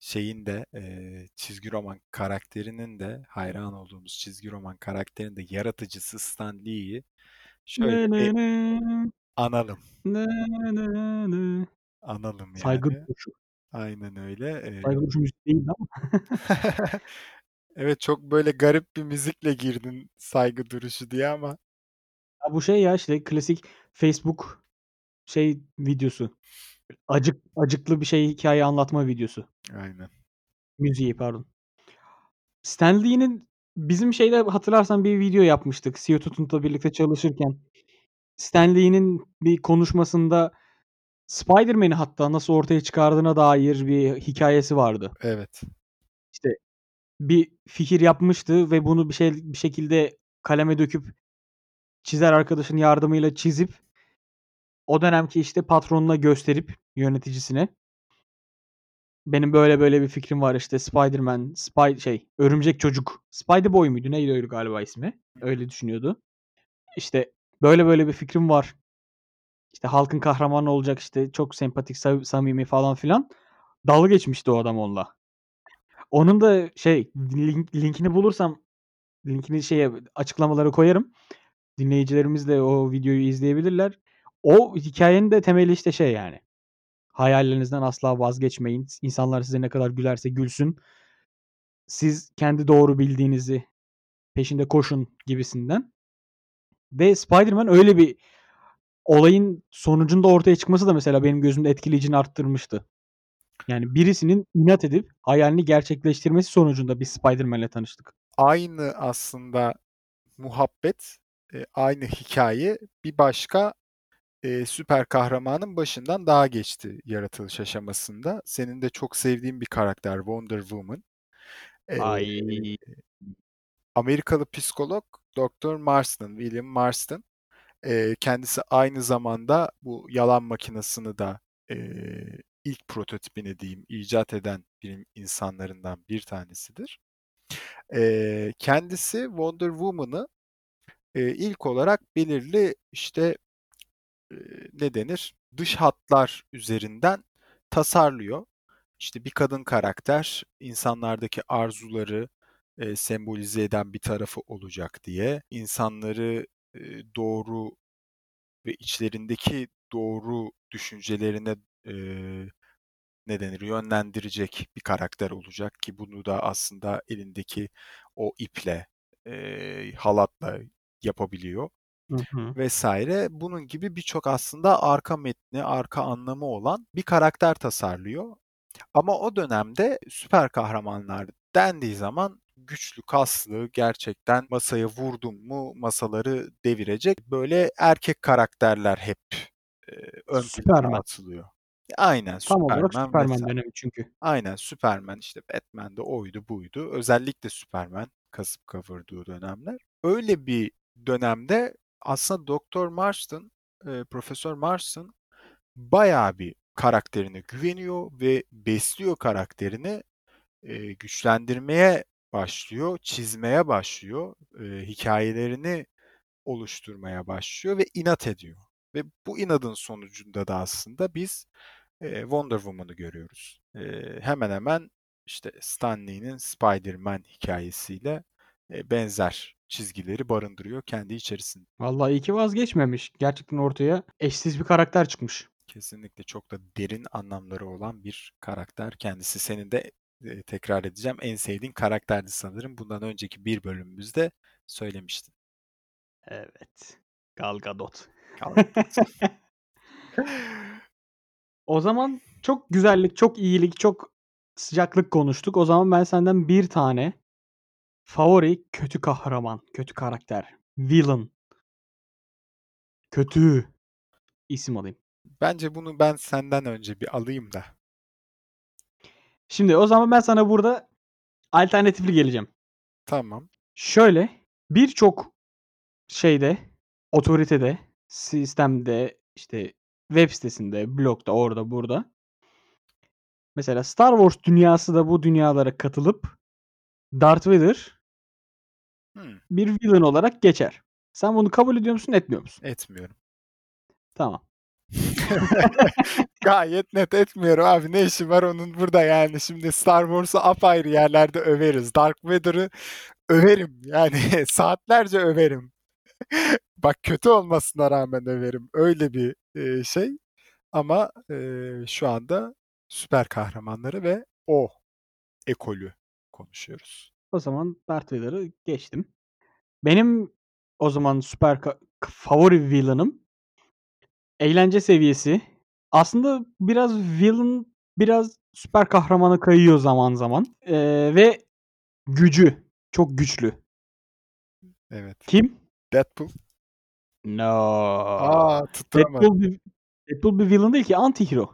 Speaker 1: şeyin de eee, çizgi roman karakterinin de hayran olduğumuz çizgi roman karakterinin de yaratıcısı Stan Lee'yi şöyle bir
Speaker 2: nı nı.
Speaker 1: analım.
Speaker 2: Nı nı nı.
Speaker 1: Analım
Speaker 2: Saygı
Speaker 1: yani.
Speaker 2: duruşu.
Speaker 1: Aynen öyle.
Speaker 2: Saygı duruşu müzik değildi ama.
Speaker 1: Evet çok böyle garip bir müzikle girdin saygı duruşu diye ama.
Speaker 2: Ya bu şey ya işte klasik Facebook şey videosu. Acık acıklı bir şey hikâye anlatma videosu.
Speaker 1: Aynen.
Speaker 2: Müziği pardon. Stan Lee'nin bizim şeyde hatırlarsan bir video yapmıştık CEO Tutund'la birlikte çalışırken. Stan Lee'nin bir konuşmasında Spider-Man'i hatta nasıl ortaya çıkardığına dair bir hikâyesi vardı.
Speaker 1: Evet.
Speaker 2: İşte bir fikir yapmıştı ve bunu bir şey bir şekilde kaleme döküp çizer arkadaşın yardımıyla çizip o dönemki işte patronuna gösterip yöneticisine benim böyle böyle bir fikrim var işte Spider-Man, Spy şey Örümcek Çocuk, Spider-Boy muydu neydi öyle galiba ismi. Öyle düşünüyordu. İşte böyle böyle bir fikrim var. İşte halkın kahramanı olacak işte çok sempatik, sa samimi falan filan. Dalga geçmişti o adam onunla. Onun da şey link linkini bulursam linkini şeye açıklamalara koyarım. Dinleyicilerimiz de o videoyu izleyebilirler. O hikâyenin de temeli işte şey yani. Hayallerinizden asla vazgeçmeyin. İnsanlar size ne kadar gülerse gülsün. Siz kendi doğru bildiğinizi peşinde koşun gibisinden. Ve Spider-Man öyle bir olayın sonucunda ortaya çıkması da mesela benim gözümde etkileyicini arttırmıştı. Yani birisinin inat edip hayalini gerçekleştirmesi sonucunda biz Spider-Man'le tanıştık.
Speaker 1: Aynı aslında muhabbet, eee, aynı hikâye bir başka, eee, süper kahramanın başından daha geçti yaratılış aşamasında. Senin de çok sevdiğin bir karakter Wonder Woman. Eee,
Speaker 2: Ay.
Speaker 1: Amerikalı psikolog Doktor Marston, William Marston. Eee, kendisi aynı zamanda bu yalan makinesini de eee, ilk prototipini diyeyim icat eden bilim insanlarından bir tanesidir. Eee, kendisi Wonder Woman'ı eee, ilk olarak belirli işte eee, ne denir? Dış hatlar üzerinden tasarlıyor. İşte bir kadın karakter insanlardaki arzuları eee, sembolize eden bir tarafı olacak diye insanları doğru ve içlerindeki doğru düşüncelerine eee, ne denir? Yönlendirecek bir karakter olacak ki bunu da aslında elindeki o iple, eee, halatla yapabiliyor
Speaker 2: Hı hı.
Speaker 1: vesaire. Bunun gibi birçok aslında arka metni, arka anlamı olan bir karakter tasarlıyor. Ama o dönemde süper kahramanlar dendiği zaman güçlü, kaslı, gerçekten masaya vurdun mu masaları devirecek böyle erkek karakterler hep eee, ön plana
Speaker 2: Superman.
Speaker 1: atılıyor. Aynen
Speaker 2: Tam olarak
Speaker 1: Superman
Speaker 2: Superman
Speaker 1: vs.
Speaker 2: dönemi çünkü.
Speaker 1: Aynen Superman, işte Batman de oydu buydu. Özellikle Superman kasıp kavurduğu dönemler. Öyle bir dönemde aslında Doktor Marston, eee, Profesör Marston bayağı bir karakterine güveniyor ve besliyor karakterini. Eee, güçlendirmeye başlıyor, çizmeye başlıyor, eee, hikâyelerini oluşturmaya başlıyor ve inat ediyor. Ve bu inadın sonucunda da aslında biz eee, Wonder Woman'ı görüyoruz. Eee, hemen hemen işte Stan Lee'nin Spider-Man hikâyesiyle e, benzer çizgileri barındırıyor kendi içerisinde.
Speaker 2: Vallahi iyi ki vazgeçmemiş. Gerçekten ortaya eşsiz bir karakter çıkmış.
Speaker 1: Kesinlikle çok da derin anlamları olan bir karakter. Kendisi senin de e, tekrar edeceğim en sevdiğin karakterdi sanırım. Bundan önceki bir bölümümüzde söylemiştin.
Speaker 2: Evet. Gal Gadot.
Speaker 1: Gal Gadot.
Speaker 2: o zaman çok güzellik, çok iyilik, çok sıcaklık konuştuk. O zaman ben senden bir tane favori kötü kahraman, kötü karakter, villain, kötü isim alayım.
Speaker 1: Bence bunu ben senden önce bir alayım da.
Speaker 2: Şimdi o zaman ben sana burada alternatifli geleceğim.
Speaker 1: Tamam.
Speaker 2: Şöyle birçok şeyde, otoritede, sistemde, işte web sitesinde, blogda, orada, burada. Mesela Star Wars dünyası da bu dünyalara katılıp Darth Vader
Speaker 1: Hmm,
Speaker 2: bir villain olarak geçer. Sen bunu kabul ediyor musun, etmiyor musun?
Speaker 1: etmiyorum.
Speaker 2: Tamam.
Speaker 1: Gayet net etmiyorum abi. Ne işi var onun burada yani. Şimdi Star Wars'u apayrı yerlerde överiz. Dark Vader'ı överim. Yani saatlerce överim. Bak kötü olmasına rağmen överim. Öyle bir e, şey. Ama e, şu anda süper kahramanları ve o ekolü konuşuyoruz.
Speaker 2: O zaman Darth Vader'ı geçtim. Benim o zaman süper favori villain'ım eğlence seviyesi. Aslında biraz villain, biraz süper kahramana kayıyor zaman zaman. Ee, ve gücü çok güçlü.
Speaker 1: Evet.
Speaker 2: Kim?
Speaker 1: Deadpool.
Speaker 2: No.
Speaker 1: Aa tutturamadım.
Speaker 2: Deadpool bir, Deadpool bir villain değil ki anti-hero.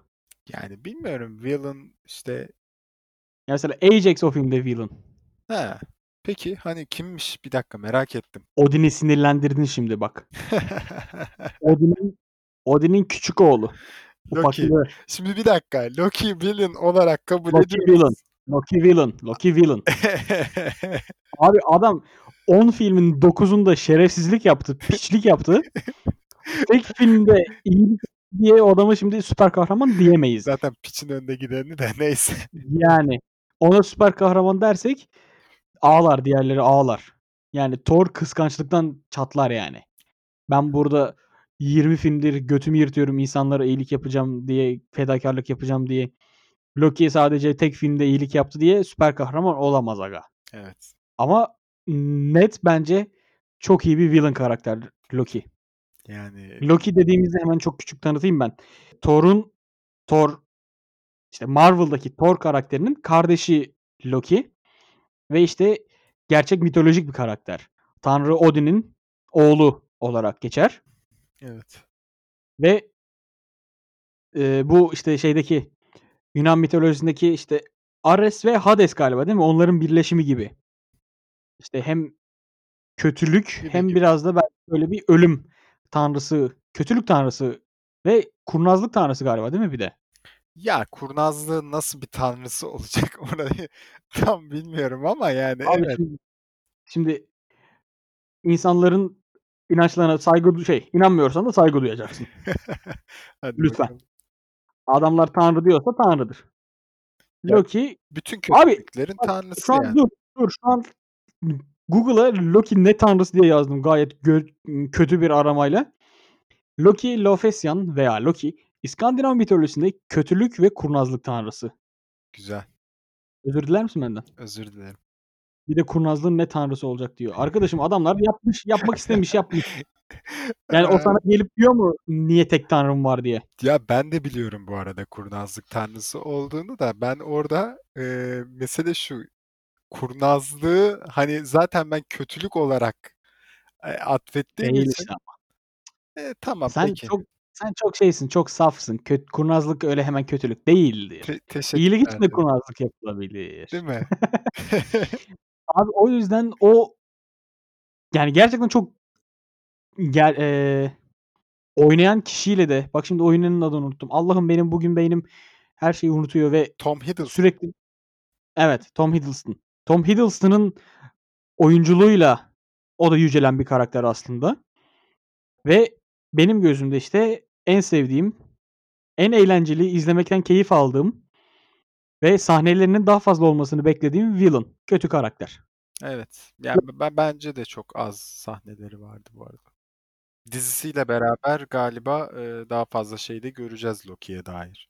Speaker 1: Yani bilmiyorum. Villain işte
Speaker 2: Ya mesela Ajax o filmde villain.
Speaker 1: ha. Peki hani kimmiş? Bir dakika merak ettim.
Speaker 2: Odin'i sinirlendirdin şimdi bak. Odin'in Odin'in küçük oğlu.
Speaker 1: Loki.
Speaker 2: Ufaklığı.
Speaker 1: Şimdi bir dakika. Loki villain olarak kabul
Speaker 2: Loki
Speaker 1: ediyoruz.
Speaker 2: villain. Loki villain. Loki villain. Abi adam 10 filmin 9'unda şerefsizlik yaptı, piçlik yaptı. Tek filmde iyilik diye o adama şimdi süper kahraman diyemeyiz.
Speaker 1: Zaten piçin önde gideni de neyse.
Speaker 2: Yani ona süper kahraman dersek ağlar diğerleri ağlar. Yani Thor kıskançlıktan çatlar yani. Ben burada 20 filmdir götümü yırtıyorum insanlara iyilik yapacağım diye fedakarlık yapacağım diye Loki sadece tek filmde iyilik yaptı diye süper kahraman olamaz aga.
Speaker 1: Evet.
Speaker 2: Ama net bence çok iyi bir villain karakter Loki.
Speaker 1: Yani
Speaker 2: Loki dediğimizde hemen çok küçük tanıtayım ben. Thor'un Thor işte Marvel'daki Thor karakterinin kardeşi Loki ve işte gerçek mitolojik bir karakter. Tanrı Odin'in oğlu olarak geçer
Speaker 1: evet.
Speaker 2: ve e, bu işte şeydeki Yunan mitolojisindeki işte Ares ve Hades galiba değil mi? Onların birleşimi gibi. İşte hem kötülük
Speaker 1: Gibi
Speaker 2: hem
Speaker 1: gibi.
Speaker 2: biraz da belki böyle bir ölüm tanrısı, kötülük tanrısı ve kurnazlık tanrısı galiba değil mi bir de?
Speaker 1: Ya kurnazlığın nasıl bir tanrısı olacak orayı tam bilmiyorum ama yani
Speaker 2: Abi
Speaker 1: evet.
Speaker 2: şimdi, şimdi insanların inançlarına saygı şey inanmıyorsan da saygı duyacaksın.
Speaker 1: Hadi
Speaker 2: Lütfen.
Speaker 1: bakalım.
Speaker 2: Adamlar tanrı diyorsa tanrıdır.
Speaker 1: Ya,
Speaker 2: Loki
Speaker 1: Bütün kötülüklerin tanrısı
Speaker 2: şu an
Speaker 1: yani.
Speaker 2: dur dur şu an Google'a Loki ne tanrısı diye yazdım gayet gö- kötü bir aramayla. Loki Lofesyan veya Loki İskandinav mitolojisinde kötülük ve kurnazlık tanrısı.
Speaker 1: Güzel.
Speaker 2: Özür diler misin benden?
Speaker 1: Özür dilerim.
Speaker 2: Bir de kurnazlığın ne tanrısı olacak diyor. Arkadaşım adamlar yapmış, yapmak istemiş, yapmış. Yani o
Speaker 1: Ee,
Speaker 2: sana gelip diyor mu niye tek tanrım var diye.
Speaker 1: Ya ben de biliyorum bu arada kurnazlık tanrısı olduğunu da ben orada e, mesele şu kurnazlığı hani zaten ben kötülük olarak e, atfettiğim
Speaker 2: Değil
Speaker 1: için
Speaker 2: işte ama.
Speaker 1: e, tamam
Speaker 2: Sen
Speaker 1: peki.
Speaker 2: çok sen çok şeysin, çok safsın. Kö- kurnazlık öyle hemen kötülük değildir.
Speaker 1: Te-
Speaker 2: İyilik için de kurnazlık yapılabilir.
Speaker 1: Değil mi?
Speaker 2: Abi o yüzden o yani gerçekten çok gel eee, oynayan kişiyle de bak şimdi oyunun adını unuttum. Allah'ım benim bugün beynim her şeyi unutuyor ve
Speaker 1: Tom Hiddleston.
Speaker 2: sürekli evet Tom Hiddleston. Tom Hiddleston'ın oyunculuğuyla o da yücelen bir karakter aslında. Ve benim gözümde işte en sevdiğim, en eğlenceli, izlemekten keyif aldığım ve sahnelerinin daha fazla olmasını beklediğim villain. Kötü karakter.
Speaker 1: Evet. Yani ben bence de çok az sahneleri vardı bu arada. Dizisiyle beraber galiba e, daha fazla şey de göreceğiz Loki'ye dair.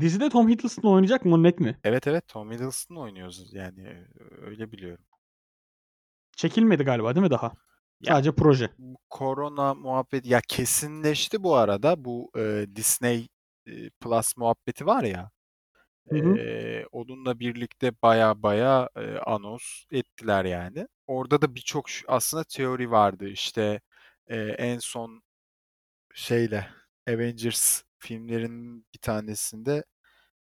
Speaker 2: Dizide Tom Hiddleston oynayacak mı? Net mi?
Speaker 1: Evet evet Tom Hiddleston oynuyoruz yani öyle biliyorum.
Speaker 2: Çekilmedi galiba değil mi daha?
Speaker 1: Ya-
Speaker 2: Sadece proje.
Speaker 1: Korona muhabbeti ya kesinleşti bu arada bu e, Disney e, Plus muhabbeti var ya.
Speaker 2: Hı hı.
Speaker 1: onunla birlikte baya baya e, anons ettiler yani. Orada da birçok ş- aslında teori vardı işte e, en son şeyle Avengers filmlerinin bir tanesinde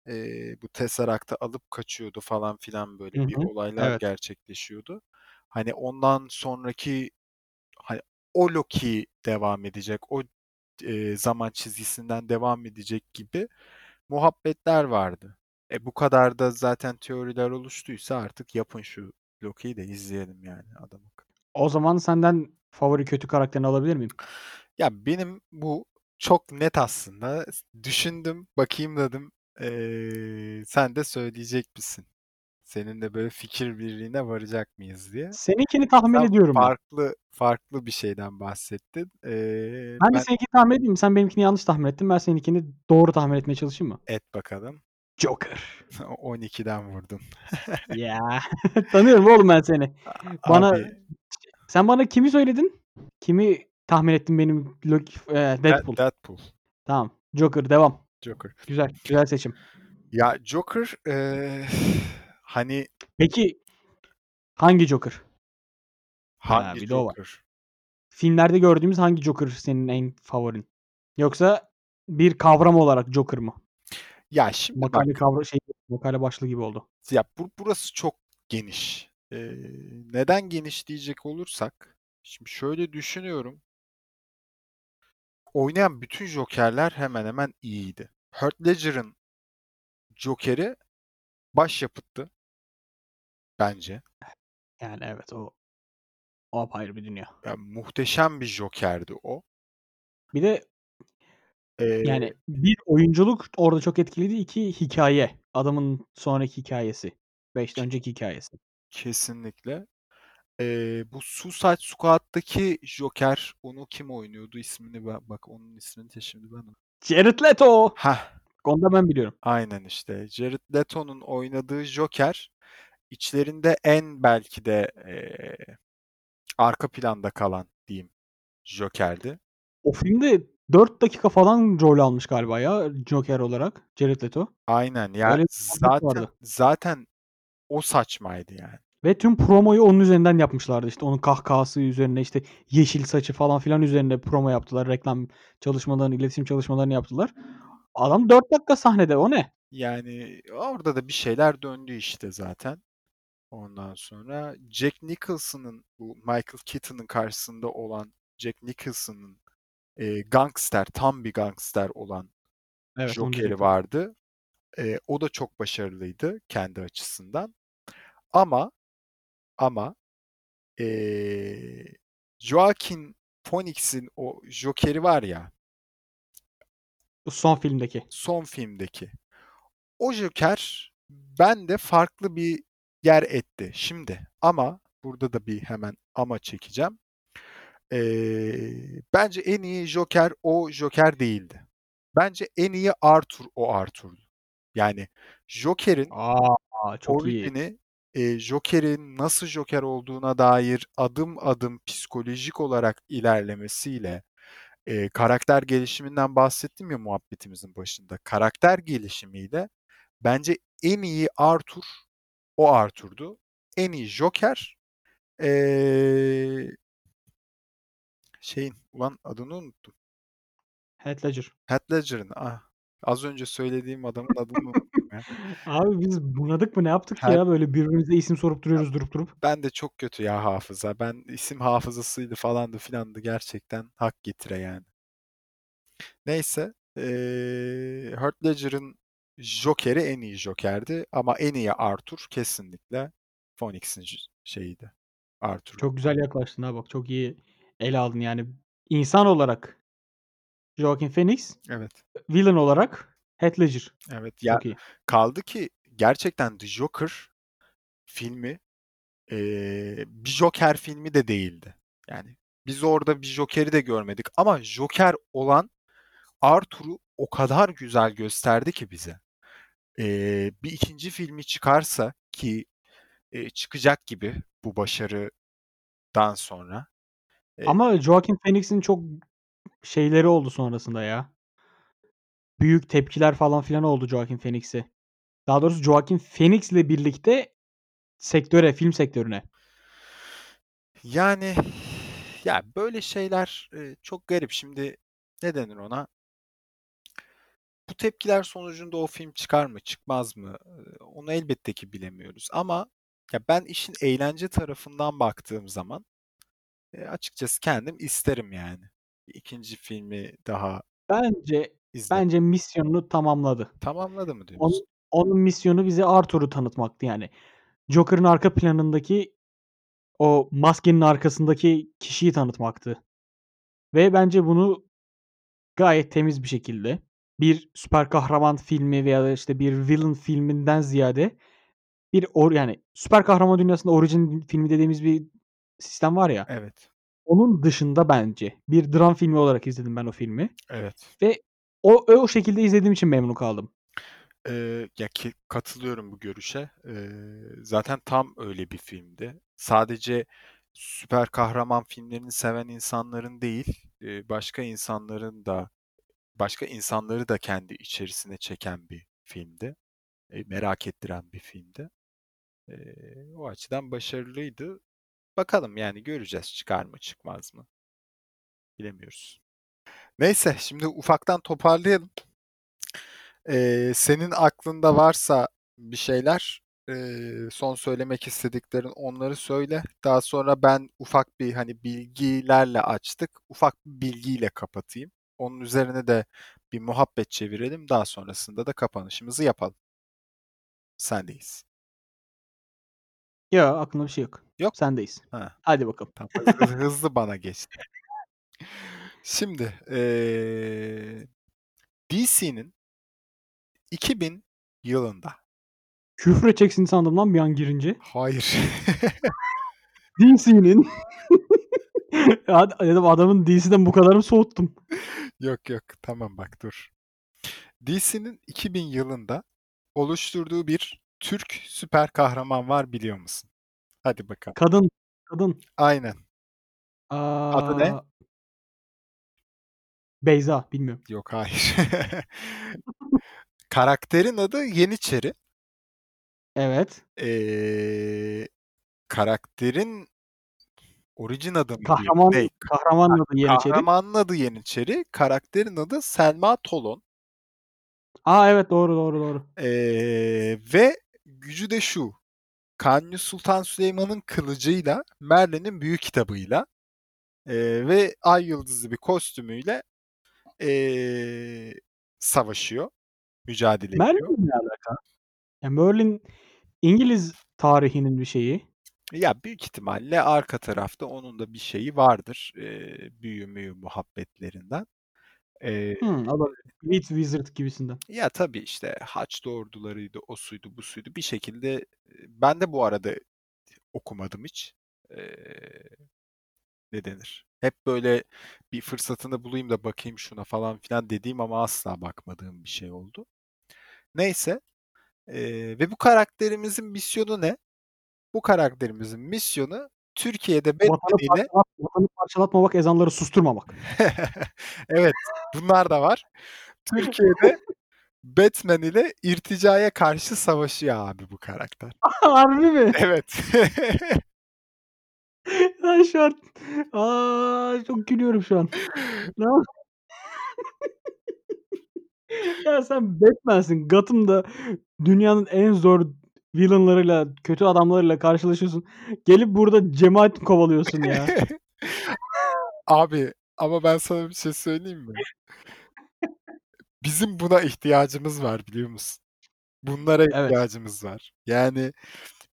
Speaker 1: e, bu Tesseract'ı alıp kaçıyordu falan filan böyle
Speaker 2: Hı
Speaker 1: bir
Speaker 2: hı.
Speaker 1: olaylar
Speaker 2: Evet.
Speaker 1: gerçekleşiyordu. Hani ondan sonraki hani o Loki devam edecek, o e, zaman çizgisinden devam edecek gibi muhabbetler vardı. E bu kadar da zaten teoriler oluştuysa artık yapın şu Loki'yi de izleyelim yani adam akıllı.
Speaker 2: O zaman senden favori kötü karakterini alabilir miyim?
Speaker 1: Ya benim bu çok net aslında. Düşündüm, bakayım dedim. Ee, sen de söyleyecek misin? Seninle böyle fikir birliğine varacak mıyız diye.
Speaker 2: Seninkini tahmin
Speaker 1: Sen
Speaker 2: ediyorum ben.
Speaker 1: farklı farklı bir şeyden bahsettin. Ee,
Speaker 2: Ben de
Speaker 1: ben
Speaker 2: seninkini tahmin edeyim. Sen benimkini yanlış tahmin ettin. Ben seninkini doğru tahmin etmeye çalışayım mı?
Speaker 1: et bakalım.
Speaker 2: Joker.
Speaker 1: 12'den vurdun.
Speaker 2: Ya. Tanıyorum oğlum ben seni. Bana
Speaker 1: Abi
Speaker 2: sen bana kimi söyledin? Kimi tahmin ettin benim e, Deadpool.
Speaker 1: Deadpool.
Speaker 2: Tamam. Joker devam.
Speaker 1: Joker.
Speaker 2: Güzel. Güzel seçim.
Speaker 1: Ya Joker ee, hani
Speaker 2: Peki hangi Joker?
Speaker 1: hangi
Speaker 2: bir de o var.
Speaker 1: Joker?
Speaker 2: Filmlerde gördüğümüz hangi Joker senin en favorin? Yoksa bir kavram olarak Joker mı?
Speaker 1: Ya şimdi bak
Speaker 2: Makale kavra şey makale başlığı gibi oldu.
Speaker 1: ya bu, burası çok geniş. Ee, neden geniş diyecek olursak şimdi şöyle düşünüyorum. Oynayan bütün Joker'ler hemen hemen iyiydi. Heath Ledger'ın Joker'i başyapıttı bence.
Speaker 2: Yani evet o o apayrı bir dünya.
Speaker 1: Yani muhteşem bir Joker'di o.
Speaker 2: Bir de
Speaker 1: Ee,
Speaker 2: yani bir oyunculuk orada çok etkiliydi. İki hikaye. Adamın sonraki hikayesi. Ve işte önceki hikayesi.
Speaker 1: kesinlikle. Ee, bu Suicide Squad'daki Joker onu kim oynuyordu ismini ben, bak onun ismini de şimdi ben
Speaker 2: Jared Leto.
Speaker 1: Hah
Speaker 2: Onu da ben biliyorum.
Speaker 1: aynen işte Jared Leto'nun oynadığı Joker içlerinde en belki de ee, arka planda kalan diyeyim Joker'di.
Speaker 2: O filmde 4 dakika falan rol almış galiba ya Joker olarak Jared Leto.
Speaker 1: Aynen ya
Speaker 2: Öyle bir muhabbet
Speaker 1: zaten
Speaker 2: vardı.
Speaker 1: zaten o saçmaydı yani.
Speaker 2: Ve tüm promoyu onun üzerinden yapmışlardı. İşte onun kahkahası üzerine işte yeşil saçı falan filan üzerine promo yaptılar. Reklam çalışmalarını, iletişim çalışmalarını yaptılar. Adam 4 dakika sahnede. O ne?
Speaker 1: Yani orada da bir şeyler döndü işte zaten. Ondan sonra Jack Nicholson'ın bu Michael Keaton'ın karşısında olan Jack Nicholson'ın e, gangster, tam bir gangster olan
Speaker 2: Evet,
Speaker 1: Joker'i vardı. E, o da çok başarılıydı kendi açısından. Ama ama e, Joaquin Phoenix'in o Joker'i var ya
Speaker 2: Bu son filmdeki.
Speaker 1: son filmdeki. O Joker bende farklı bir yer etti şimdi. Ama burada da bir hemen ama çekeceğim. Ee, bence en iyi Joker o Joker değildi. Bence en iyi Arthur o Arthur'du. Yani Joker'in
Speaker 2: Aa, çok iyi.
Speaker 1: orijini e, Joker'in nasıl Joker olduğuna dair adım adım psikolojik olarak ilerlemesiyle e, karakter gelişiminden bahsettim ya muhabbetimizin başında. Karakter gelişimiyle bence en iyi Arthur o Arthur'du. En iyi Joker e, şeyin ulan adını unuttum.
Speaker 2: Heath Ledger.
Speaker 1: Heath Ledger'ın ah, az önce söylediğim adamın adını unuttum ya.
Speaker 2: Abi biz bunadık mı ne yaptık
Speaker 1: Heath-
Speaker 2: ya böyle birbirimize isim sorup duruyoruz durup durup.
Speaker 1: Ben de çok kötü ya hafıza. Ben isim hafızasıydı falandı filandı gerçekten hak getire yani. Neyse. Eee Heath Ledger'ın Joker'i en iyi Joker'di ama en iyi Arthur kesinlikle Phoenix'in şeyiydi. Arthur.
Speaker 2: Çok güzel yaklaştın ha bak çok iyi ele aldın yani. insan olarak Joaquin Phoenix,
Speaker 1: Evet.
Speaker 2: villain olarak Heath Ledger.
Speaker 1: Evet. Ya
Speaker 2: iyi.
Speaker 1: kaldı ki gerçekten The Joker filmi eee, bir Joker filmi de değildi. Yani biz orada bir Joker'i de görmedik ama Joker olan Arthur'u o kadar güzel gösterdi ki bize. Eee, bir ikinci filmi çıkarsa ki eee, çıkacak gibi bu başarıdan sonra. Eee
Speaker 2: Ama Joaquin Phoenix'in çok şeyleri oldu sonrasında ya. Büyük tepkiler falan filan oldu Joaquin Phoenix'e. Daha doğrusu Joaquin Phoenix'le birlikte sektöre, film sektörüne.
Speaker 1: Yani ya böyle şeyler eee, çok garip. Şimdi ne denir ona? Bu tepkiler sonucunda o film çıkar mı, çıkmaz mı? Eee, onu elbette ki bilemiyoruz ama ya ben işin eğlence tarafından baktığım zaman eee, açıkçası kendim isterim yani. Bir ikinci filmi daha
Speaker 2: Bence
Speaker 1: izlemek.
Speaker 2: bence misyonunu tamamladı.
Speaker 1: Tamamladı mı diyorsun?
Speaker 2: Onun onun misyonu bize Arthur'u tanıtmaktı yani. Joker'ın arka planındaki o maskenin arkasındaki kişiyi tanıtmaktı. Ve bence bunu gayet temiz bir şekilde bir süper kahraman filmi veya da işte bir villain filminden ziyade bir or yani süper kahraman dünyasında origin filmi dediğimiz bir sistem var ya.
Speaker 1: Evet.
Speaker 2: Onun dışında bence bir dram filmi olarak izledim ben o filmi
Speaker 1: Evet.
Speaker 2: ve o o şekilde izlediğim için memnun kaldım.
Speaker 1: Eee, ya ki katılıyorum bu görüşe. Eee, zaten tam öyle bir filmdi. Sadece süper kahraman filmlerini seven insanların değil, başka insanların da başka insanları da kendi içerisine çeken bir filmdi. Eee, merak ettiren bir filmdi. Eee, o açıdan başarılıydı. Bakalım yani göreceğiz çıkar mı çıkmaz mı? Bilemiyoruz. Neyse şimdi ufaktan toparlayalım. Eee, senin aklında varsa bir şeyler, eee, son söylemek istediklerin onları söyle. Daha sonra ben ufak bir hani bilgilerle açtık. Ufak bir bilgiyle kapatayım. Onun üzerine de bir muhabbet çevirelim. Daha sonrasında da kapanışımızı yapalım. Sendeyiz.
Speaker 2: Yo, aklımda bir şey yok.
Speaker 1: Yok.
Speaker 2: Sendeyiz.
Speaker 1: Ha.
Speaker 2: Hadi bakalım.
Speaker 1: Tamam. Hızlı, bana geçti. Şimdi eee DC'nin 2000 yılında
Speaker 2: Küfür edeceksin sandım lan bir an girince.
Speaker 1: Hayır.
Speaker 2: DC'nin dedim adamın DC'den bu kadar mı soğuttum?
Speaker 1: Yok yok. Tamam bak dur. DC'nin 2000 yılında oluşturduğu bir Türk süper kahraman var biliyor musun? Hadi bakalım.
Speaker 2: Kadın. Kadın.
Speaker 1: Aynen. Adı ne?
Speaker 2: Beyza. Bilmiyorum.
Speaker 1: Yok hayır. Karakterin adı Yeniçeri.
Speaker 2: Evet.
Speaker 1: Eee, karakterin orijin adı mı?
Speaker 2: Kahraman
Speaker 1: Değil.
Speaker 2: kahramanın adı Yeniçeri.
Speaker 1: Kahramanın adı Yeniçeri. Karakterin adı Selma Tolon.
Speaker 2: A, evet. Doğru, doğru, doğru.
Speaker 1: Eee, ve gücü de şu: Kanuni Sultan Süleyman'ın kılıcıyla, Merlin'in büyü kitabıyla, eee, ve ay yıldızlı bir kostümüyle, eee, savaşıyor, mücadele ediyor.
Speaker 2: Merlin'le ne alaka? Ya, Merlin İngiliz tarihinin bir şeyi.
Speaker 1: Ya, büyük ihtimalle arka tarafta onun da bir şeyi vardır, eee, büyü müyü muhabbetlerinden. Eee
Speaker 2: Hımm, olabilir. Witch Wizard gibisinden.
Speaker 1: Ya, tabii, işte, Haçlı ordularıydı, o suydu, bu suydu. Bir şekilde, eee, ben de bu arada okumadım hiç. Eee, ne denir? Hep böyle bir fırsatını bulayım da bakayım şuna falan filan dediğim ama asla bakmadığım bir şey oldu. Neyse, eee, ve bu karakterimizin misyonu ne? Bu karakterimizin misyonu Türkiye'de
Speaker 2: Vatanı
Speaker 1: Batman'iyle
Speaker 2: parçalat vatanı parçalatmamak, ezanları susturmamak.
Speaker 1: Evet, bunlar da var. Türkiye'de Batman ile irticaya karşı savaşıyor abi bu karakter.
Speaker 2: Harbi mi?
Speaker 1: Evet.
Speaker 2: Ben şu an A! Çok gülüyorum şu an. Ya, sen Batman'sin. Gotham'da dünyanın en zor villain'larıyla, kötü adamlarıyla karşılaşıyorsun. Gelip burada cemaat kovalıyorsun ya.
Speaker 1: Abi, ama ben sana bir şey söyleyeyim mi? Bizim buna ihtiyacımız var, biliyor musun? Bunlara
Speaker 2: Evet.
Speaker 1: ihtiyacımız var. Yani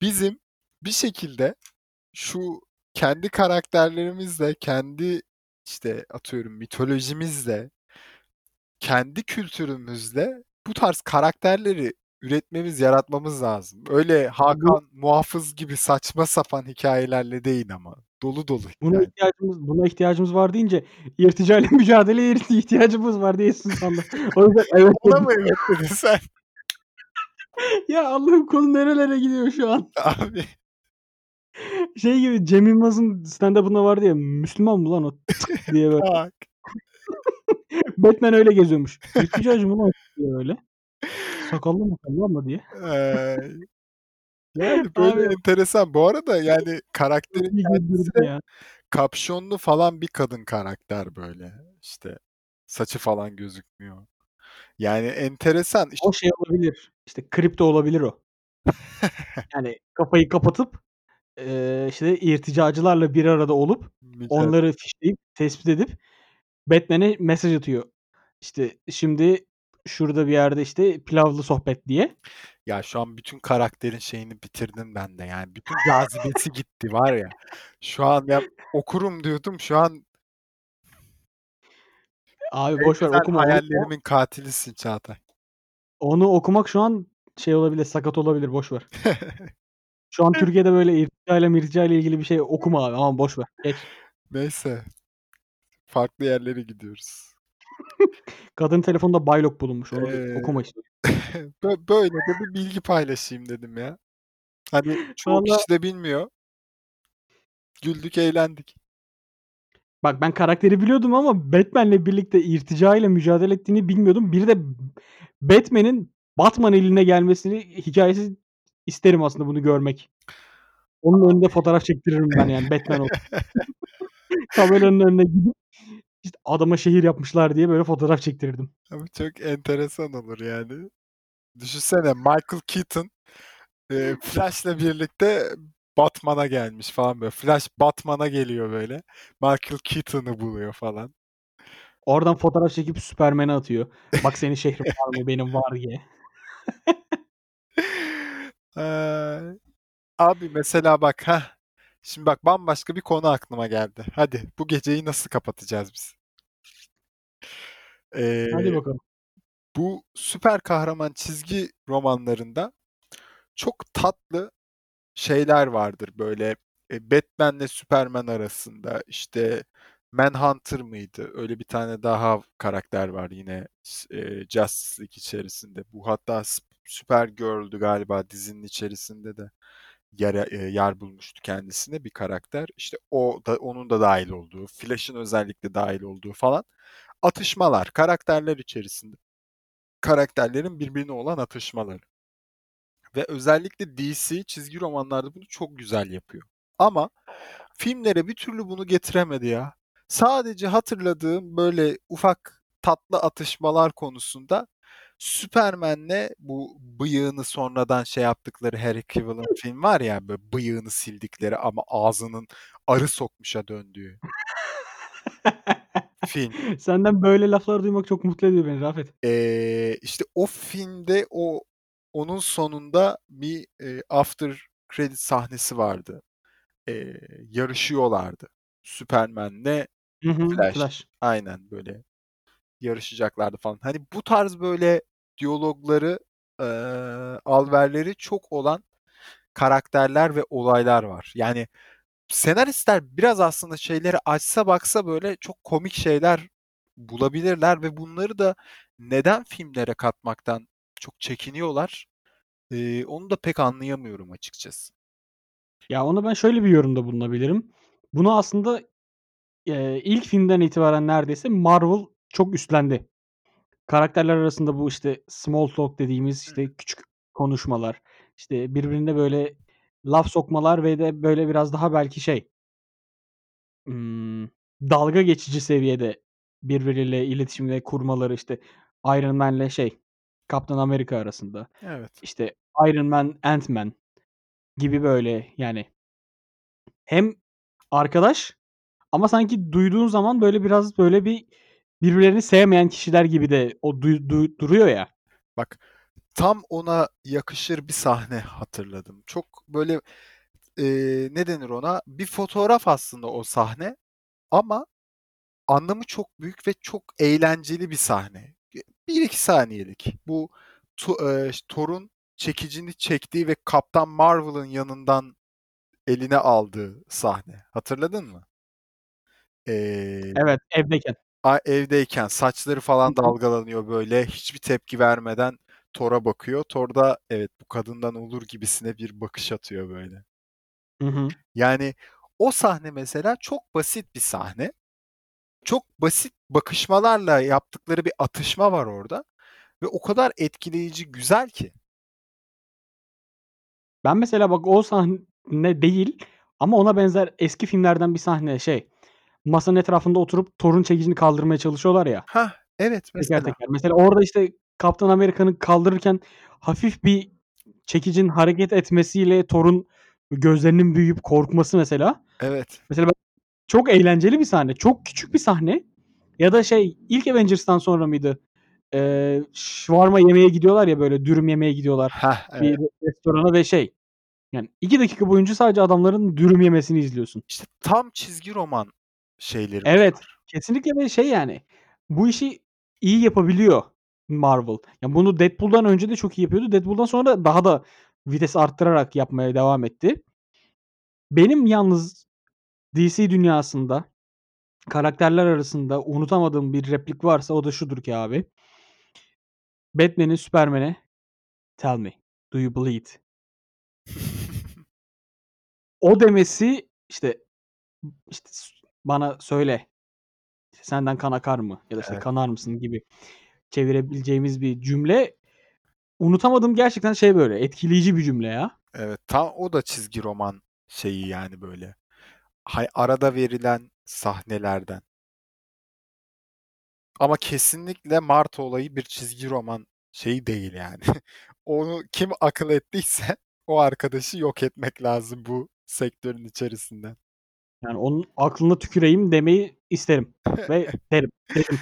Speaker 1: bizim bir şekilde şu kendi karakterlerimizle, kendi, işte, atıyorum mitolojimizle, kendi kültürümüzle bu tarz karakterleri üretmemiz, yaratmamız lazım. Öyle Hakan Muhafız gibi saçma sapan hikayelerle değil ama. Dolu dolu
Speaker 2: Buna
Speaker 1: hikaye.
Speaker 2: ihtiyacımız buna ihtiyacımız var deyince irticayla mücadeleye ir ihtiyacımız var diyesin sandım. O yüzden evet
Speaker 1: Ona mı evet dedin sen?
Speaker 2: Ya Allah'ım konu nerelere gidiyor şu an?
Speaker 1: Abi.
Speaker 2: Şey gibi Cem Yılmaz'ın stand-up'ında vardı ya Müslüman mı lan o diye böyle. Batman öyle geziyormuş. İrticacı mı lan diye öyle. Sakallı makallı ama diye.
Speaker 1: Eee, yani böyle
Speaker 2: Abi
Speaker 1: enteresan. Bu arada yani
Speaker 2: çok
Speaker 1: karakterin
Speaker 2: iyi
Speaker 1: kendisi de
Speaker 2: ya.
Speaker 1: kapşonlu falan bir kadın karakter böyle. İşte saçı falan gözükmüyor. Yani enteresan. İşte
Speaker 2: O şey olabilir. İşte kripto olabilir o. Yani kafayı kapatıp eee, işte irticacılarla bir arada olup
Speaker 1: Mücadele.
Speaker 2: onları fişleyip tespit edip Batman'e mesaj atıyor. İşte şimdi şurada bir yerde işte pilavlı sohbet diye.
Speaker 1: Ya şu an bütün karakterin şeyini bitirdin bende. Yani bütün cazibesi gitti var ya. Şu an ya okurum diyordum. Şu an
Speaker 2: Abi
Speaker 1: en
Speaker 2: boş ver okuma.
Speaker 1: Hayallerimin katilisin Çağatay.
Speaker 2: onu okumak şu an şey olabilir, sakat olabilir. Boş ver. Şu an Türkiye'de böyle irticayla mirticayla ilgili bir şey okuma abi. Aman boş ver. Geç.
Speaker 1: Neyse. Farklı yerlere gidiyoruz.
Speaker 2: Kadın telefonda baylok bulunmuş. Onu bir
Speaker 1: Eee,
Speaker 2: okuma işte.
Speaker 1: bö böyle de bir bilgi paylaşayım dedim ya. Hani çoğu
Speaker 2: Valla
Speaker 1: kişi de bilmiyor. Güldük, eğlendik.
Speaker 2: Bak ben karakteri biliyordum ama Batman'le birlikte irticayla mücadele ettiğini bilmiyordum. Bir de Batman'in Batman eline gelmesini hikâyesi isterim aslında bunu görmek. Onun önünde fotoğraf çektiririm ben yani Batman olup. Kameranın önüne gidip işte adama şehir yapmışlar diye böyle fotoğraf çektirirdim.
Speaker 1: Ama çok enteresan olur yani. Düşünsene Michael Keaton eee, Flash'la birlikte Batman'a gelmiş falan böyle. Flash Batman'a geliyor böyle. Michael Keaton'ı buluyor falan.
Speaker 2: Oradan fotoğraf çekip Superman'e atıyor. Bak senin şehrin var mı? Benim var diye.
Speaker 1: Ay. Abi mesela bak heh. Şimdi bak bambaşka bir konu aklıma geldi. Hadi bu geceyi nasıl kapatacağız biz?
Speaker 2: Hadi
Speaker 1: Eee,
Speaker 2: bakalım.
Speaker 1: bu süper kahraman çizgi romanlarında çok tatlı şeyler vardır böyle. E, Batman'le Superman arasında işte Manhunter mıydı? Öyle bir tane daha karakter var yine e, Justice League içerisinde. Bu hatta Supergirl'dü galiba dizinin içerisinde de yer, yer bulmuştu kendisine bir karakter. İşte o da onun da dahil olduğu, Flash'ın özellikle dahil olduğu falan atışmalar, karakterler içerisinde. Karakterlerin birbirine olan atışmaları. Ve özellikle DC çizgi romanlarda bunu çok güzel yapıyor. Ama filmlere bir türlü bunu getiremedi ya. Sadece hatırladığım böyle ufak tatlı atışmalar konusunda Superman'le bu bıyığını sonradan şey yaptıkları Harry Cavill'ın film var ya böyle bıyığını sildikleri ama ağzının arı sokmuşa döndüğü film.
Speaker 2: Senden böyle laflar duymak çok mutlu ediyor beni Rafet.
Speaker 1: Eee, işte o filmde o onun sonunda bir eee, after credit sahnesi vardı. Eee, yarışıyorlardı. Superman'le. Flash.
Speaker 2: Flash.
Speaker 1: Aynen böyle yarışacaklardı falan. Hani bu tarz böyle diyalogları, eee, alverleri çok olan karakterler ve olaylar var. Yani senaristler biraz aslında şeyleri açsa baksa böyle çok komik şeyler bulabilirler ve bunları da neden filmlere katmaktan çok çekiniyorlar? Eee, onu da pek anlayamıyorum açıkçası.
Speaker 2: Ya ona ben şöyle bir yorumda bulunabilirim. Bunu aslında eee, ilk filmden itibaren neredeyse Marvel çok üstlendi. Karakterler arasında bu işte small talk dediğimiz
Speaker 1: Hı
Speaker 2: işte küçük konuşmalar, işte birbirine böyle laf sokmalar ve de böyle biraz daha belki şey ımm, dalga geçici seviyede birbiriyle iletişimle kurmaları işte Iron Man'le şey Kaptan Amerika arasında.
Speaker 1: Evet.
Speaker 2: İşte Iron Man, Ant-Man gibi böyle yani hem arkadaş ama sanki duyduğun zaman böyle biraz böyle bir birbirlerini sevmeyen kişiler gibi de o duy du duruyor ya.
Speaker 1: Bak tam ona yakışır bir sahne hatırladım. Çok böyle eee, ne denir ona? Bir fotoğraf aslında o sahne ama anlamı çok büyük ve çok eğlenceli bir sahne. 1-2 saniyelik. Bu tu- eee, Thor'un çekicini çektiği ve Kaptan Marvel'ın yanından eline aldığı sahne. Hatırladın mı? Ee,
Speaker 2: Evet evdeyken.
Speaker 1: Evdeyken saçları falan dalgalanıyor böyle. Hiçbir tepki vermeden Thor'a bakıyor. Thor da evet bu kadından olur gibisine bir bakış atıyor böyle.
Speaker 2: Hı hı.
Speaker 1: Yani o sahne mesela çok basit bir sahne. Çok basit bakışmalarla yaptıkları bir atışma var orada. Ve o kadar etkileyici, güzel ki.
Speaker 2: Ben mesela bak o sahne değil ama ona benzer eski filmlerden bir sahne şey. Masanın etrafında oturup Thor'un çekicini kaldırmaya çalışıyorlar ya.
Speaker 1: Hah, evet
Speaker 2: Teker
Speaker 1: mesela.
Speaker 2: teker. Mesela orada işte Kaptan Amerika'nı kaldırırken hafif bir çekicin hareket etmesiyle Thor'un gözlerinin büyüyüp korkması mesela.
Speaker 1: Evet.
Speaker 2: Mesela ben çok eğlenceli bir sahne. Çok küçük bir sahne. Ya da şey ilk Avengers'tan sonra mıydı? Ee, shawarma yemeye gidiyorlar ya böyle dürüm yemeye gidiyorlar.
Speaker 1: Hah, evet.
Speaker 2: Bir restorana ve şey. Yani iki dakika boyunca sadece adamların dürüm yemesini izliyorsun.
Speaker 1: İşte tam çizgi roman şeyleri
Speaker 2: Evet.
Speaker 1: bunlar.
Speaker 2: Kesinlikle ve şey yani bu işi iyi yapabiliyor Marvel. Yani bunu Deadpool'dan önce de çok iyi yapıyordu. Deadpool'dan sonra daha da vites arttırarak yapmaya devam etti. Benim yalnız DC dünyasında karakterler arasında unutamadığım bir replik varsa o da şudur ki abi. Batman'in Superman'e Tell me, do you bleed? O demesi işte işte bana söyle senden kan akar mı? Ya da işte
Speaker 1: Evet.
Speaker 2: kanar mısın gibi çevirebileceğimiz bir cümle. Unutamadığım gerçekten şey böyle etkileyici bir cümle ya.
Speaker 1: Evet, tam o da çizgi roman şeyi yani böyle. Hay arada verilen sahnelerden. Ama kesinlikle Mart olayı bir çizgi roman şeyi değil yani. Onu kim akıl ettiyse o arkadaşı yok etmek lazım bu sektörün içerisinden.
Speaker 2: Yani onun aklına tüküreyim demeyi isterim ve derim. Derim.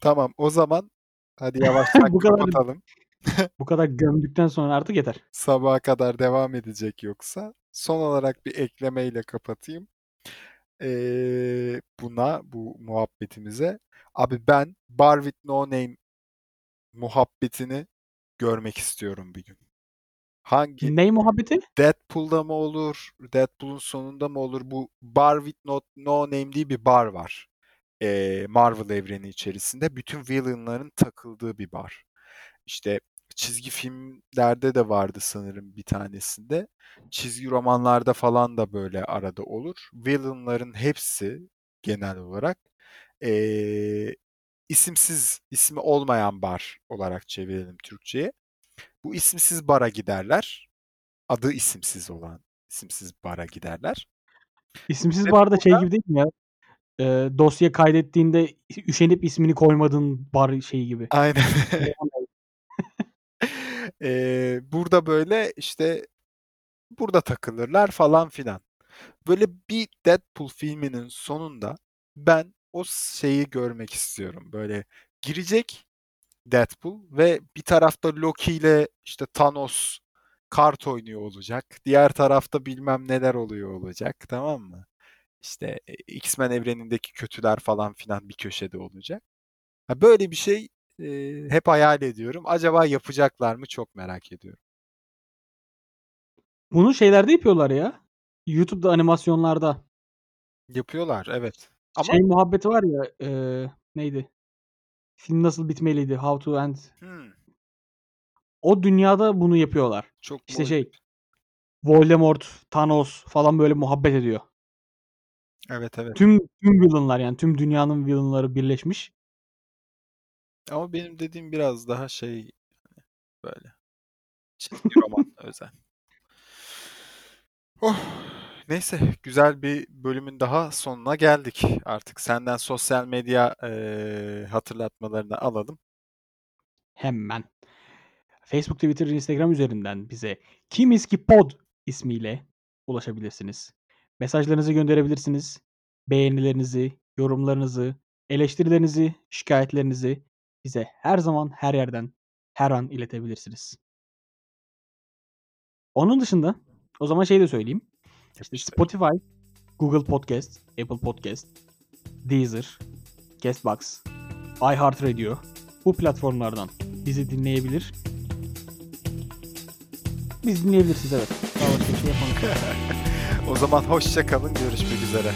Speaker 1: Tamam, o zaman hadi yavaştan
Speaker 2: Bu kadar
Speaker 1: kapatalım.
Speaker 2: bu kadar gömdükten sonra artık yeter.
Speaker 1: Sabaha kadar devam edecek yoksa. Son olarak bir eklemeyle kapatayım. Ee, buna, bu muhabbetimize. Abi ben Bar with No Name muhabbetini görmek istiyorum bir gün. Hangi
Speaker 2: Ney muhabbeti?
Speaker 1: Deadpool'da mı olur, Deadpool'un sonunda mı olur? Bu Bar with No, no Name diye bir bar var. Ee, Marvel evreni içerisinde. Bütün villainların takıldığı bir bar. İşte çizgi filmlerde de vardı sanırım bir tanesinde. Çizgi romanlarda falan da böyle arada olur. Villainların hepsi genel olarak ee, isimsiz, ismi olmayan bar olarak çevirelim Türkçe'ye. Bu isimsiz bara giderler. Adı isimsiz olan isimsiz bara giderler.
Speaker 2: İsimsiz
Speaker 1: Ve
Speaker 2: barda şey
Speaker 1: burada
Speaker 2: gibi değil mi ya? Ee, dosya kaydettiğinde üşenip ismini koymadığın bar şeyi gibi.
Speaker 1: aynen Ee, burada böyle işte burada takılırlar falan filan. Böyle bir Deadpool filminin sonunda ben o şeyi görmek istiyorum. Böyle girecek Deadpool ve bir tarafta Loki ile işte Thanos kart oynuyor olacak. Diğer tarafta bilmem neler oluyor olacak. Tamam mı? İşte e, X-Men evrenindeki kötüler falan filan bir köşede olacak. Ha, böyle bir şey e, hep hayal ediyorum. Acaba yapacaklar mı çok merak ediyorum.
Speaker 2: Bunu şeylerde yapıyorlar ya. YouTube'da animasyonlarda.
Speaker 1: Yapıyorlar evet. Ama
Speaker 2: Şey muhabbeti var ya e, neydi? Film nasıl bitmeliydi? How to End.
Speaker 1: hmm,
Speaker 2: O dünyada bunu yapıyorlar.
Speaker 1: çok
Speaker 2: İşte
Speaker 1: boy-
Speaker 2: şey Voldemort, Thanos falan böyle muhabbet ediyor.
Speaker 1: Evet evet.
Speaker 2: Tüm tüm villainlar yani tüm dünyanın villainları birleşmiş.
Speaker 1: Ama benim dediğim biraz daha şey böyle çizgi roman özel. Oh, neyse güzel bir bölümün daha sonuna geldik. Artık senden sosyal medya eee, hatırlatmalarını alalım.
Speaker 2: Hemen. Facebook, Twitter, Instagram üzerinden bize Kimiski Pod ismiyle ulaşabilirsiniz. Mesajlarınızı gönderebilirsiniz. Beğenilerinizi, yorumlarınızı, eleştirilerinizi, şikayetlerinizi bize her zaman her yerden her an iletebilirsiniz. Onun dışında o zaman şey de söyleyeyim. İşte. Spotify, Google Podcast, Apple Podcast, Deezer, Castbox, iHeartRadio bu platformlardan bizi dinleyebilir Biz dinleyebilirsiniz evet. Daha başka bir şey yapamıyoruz.
Speaker 1: O zaman hoşça kalın. Görüşmek üzere.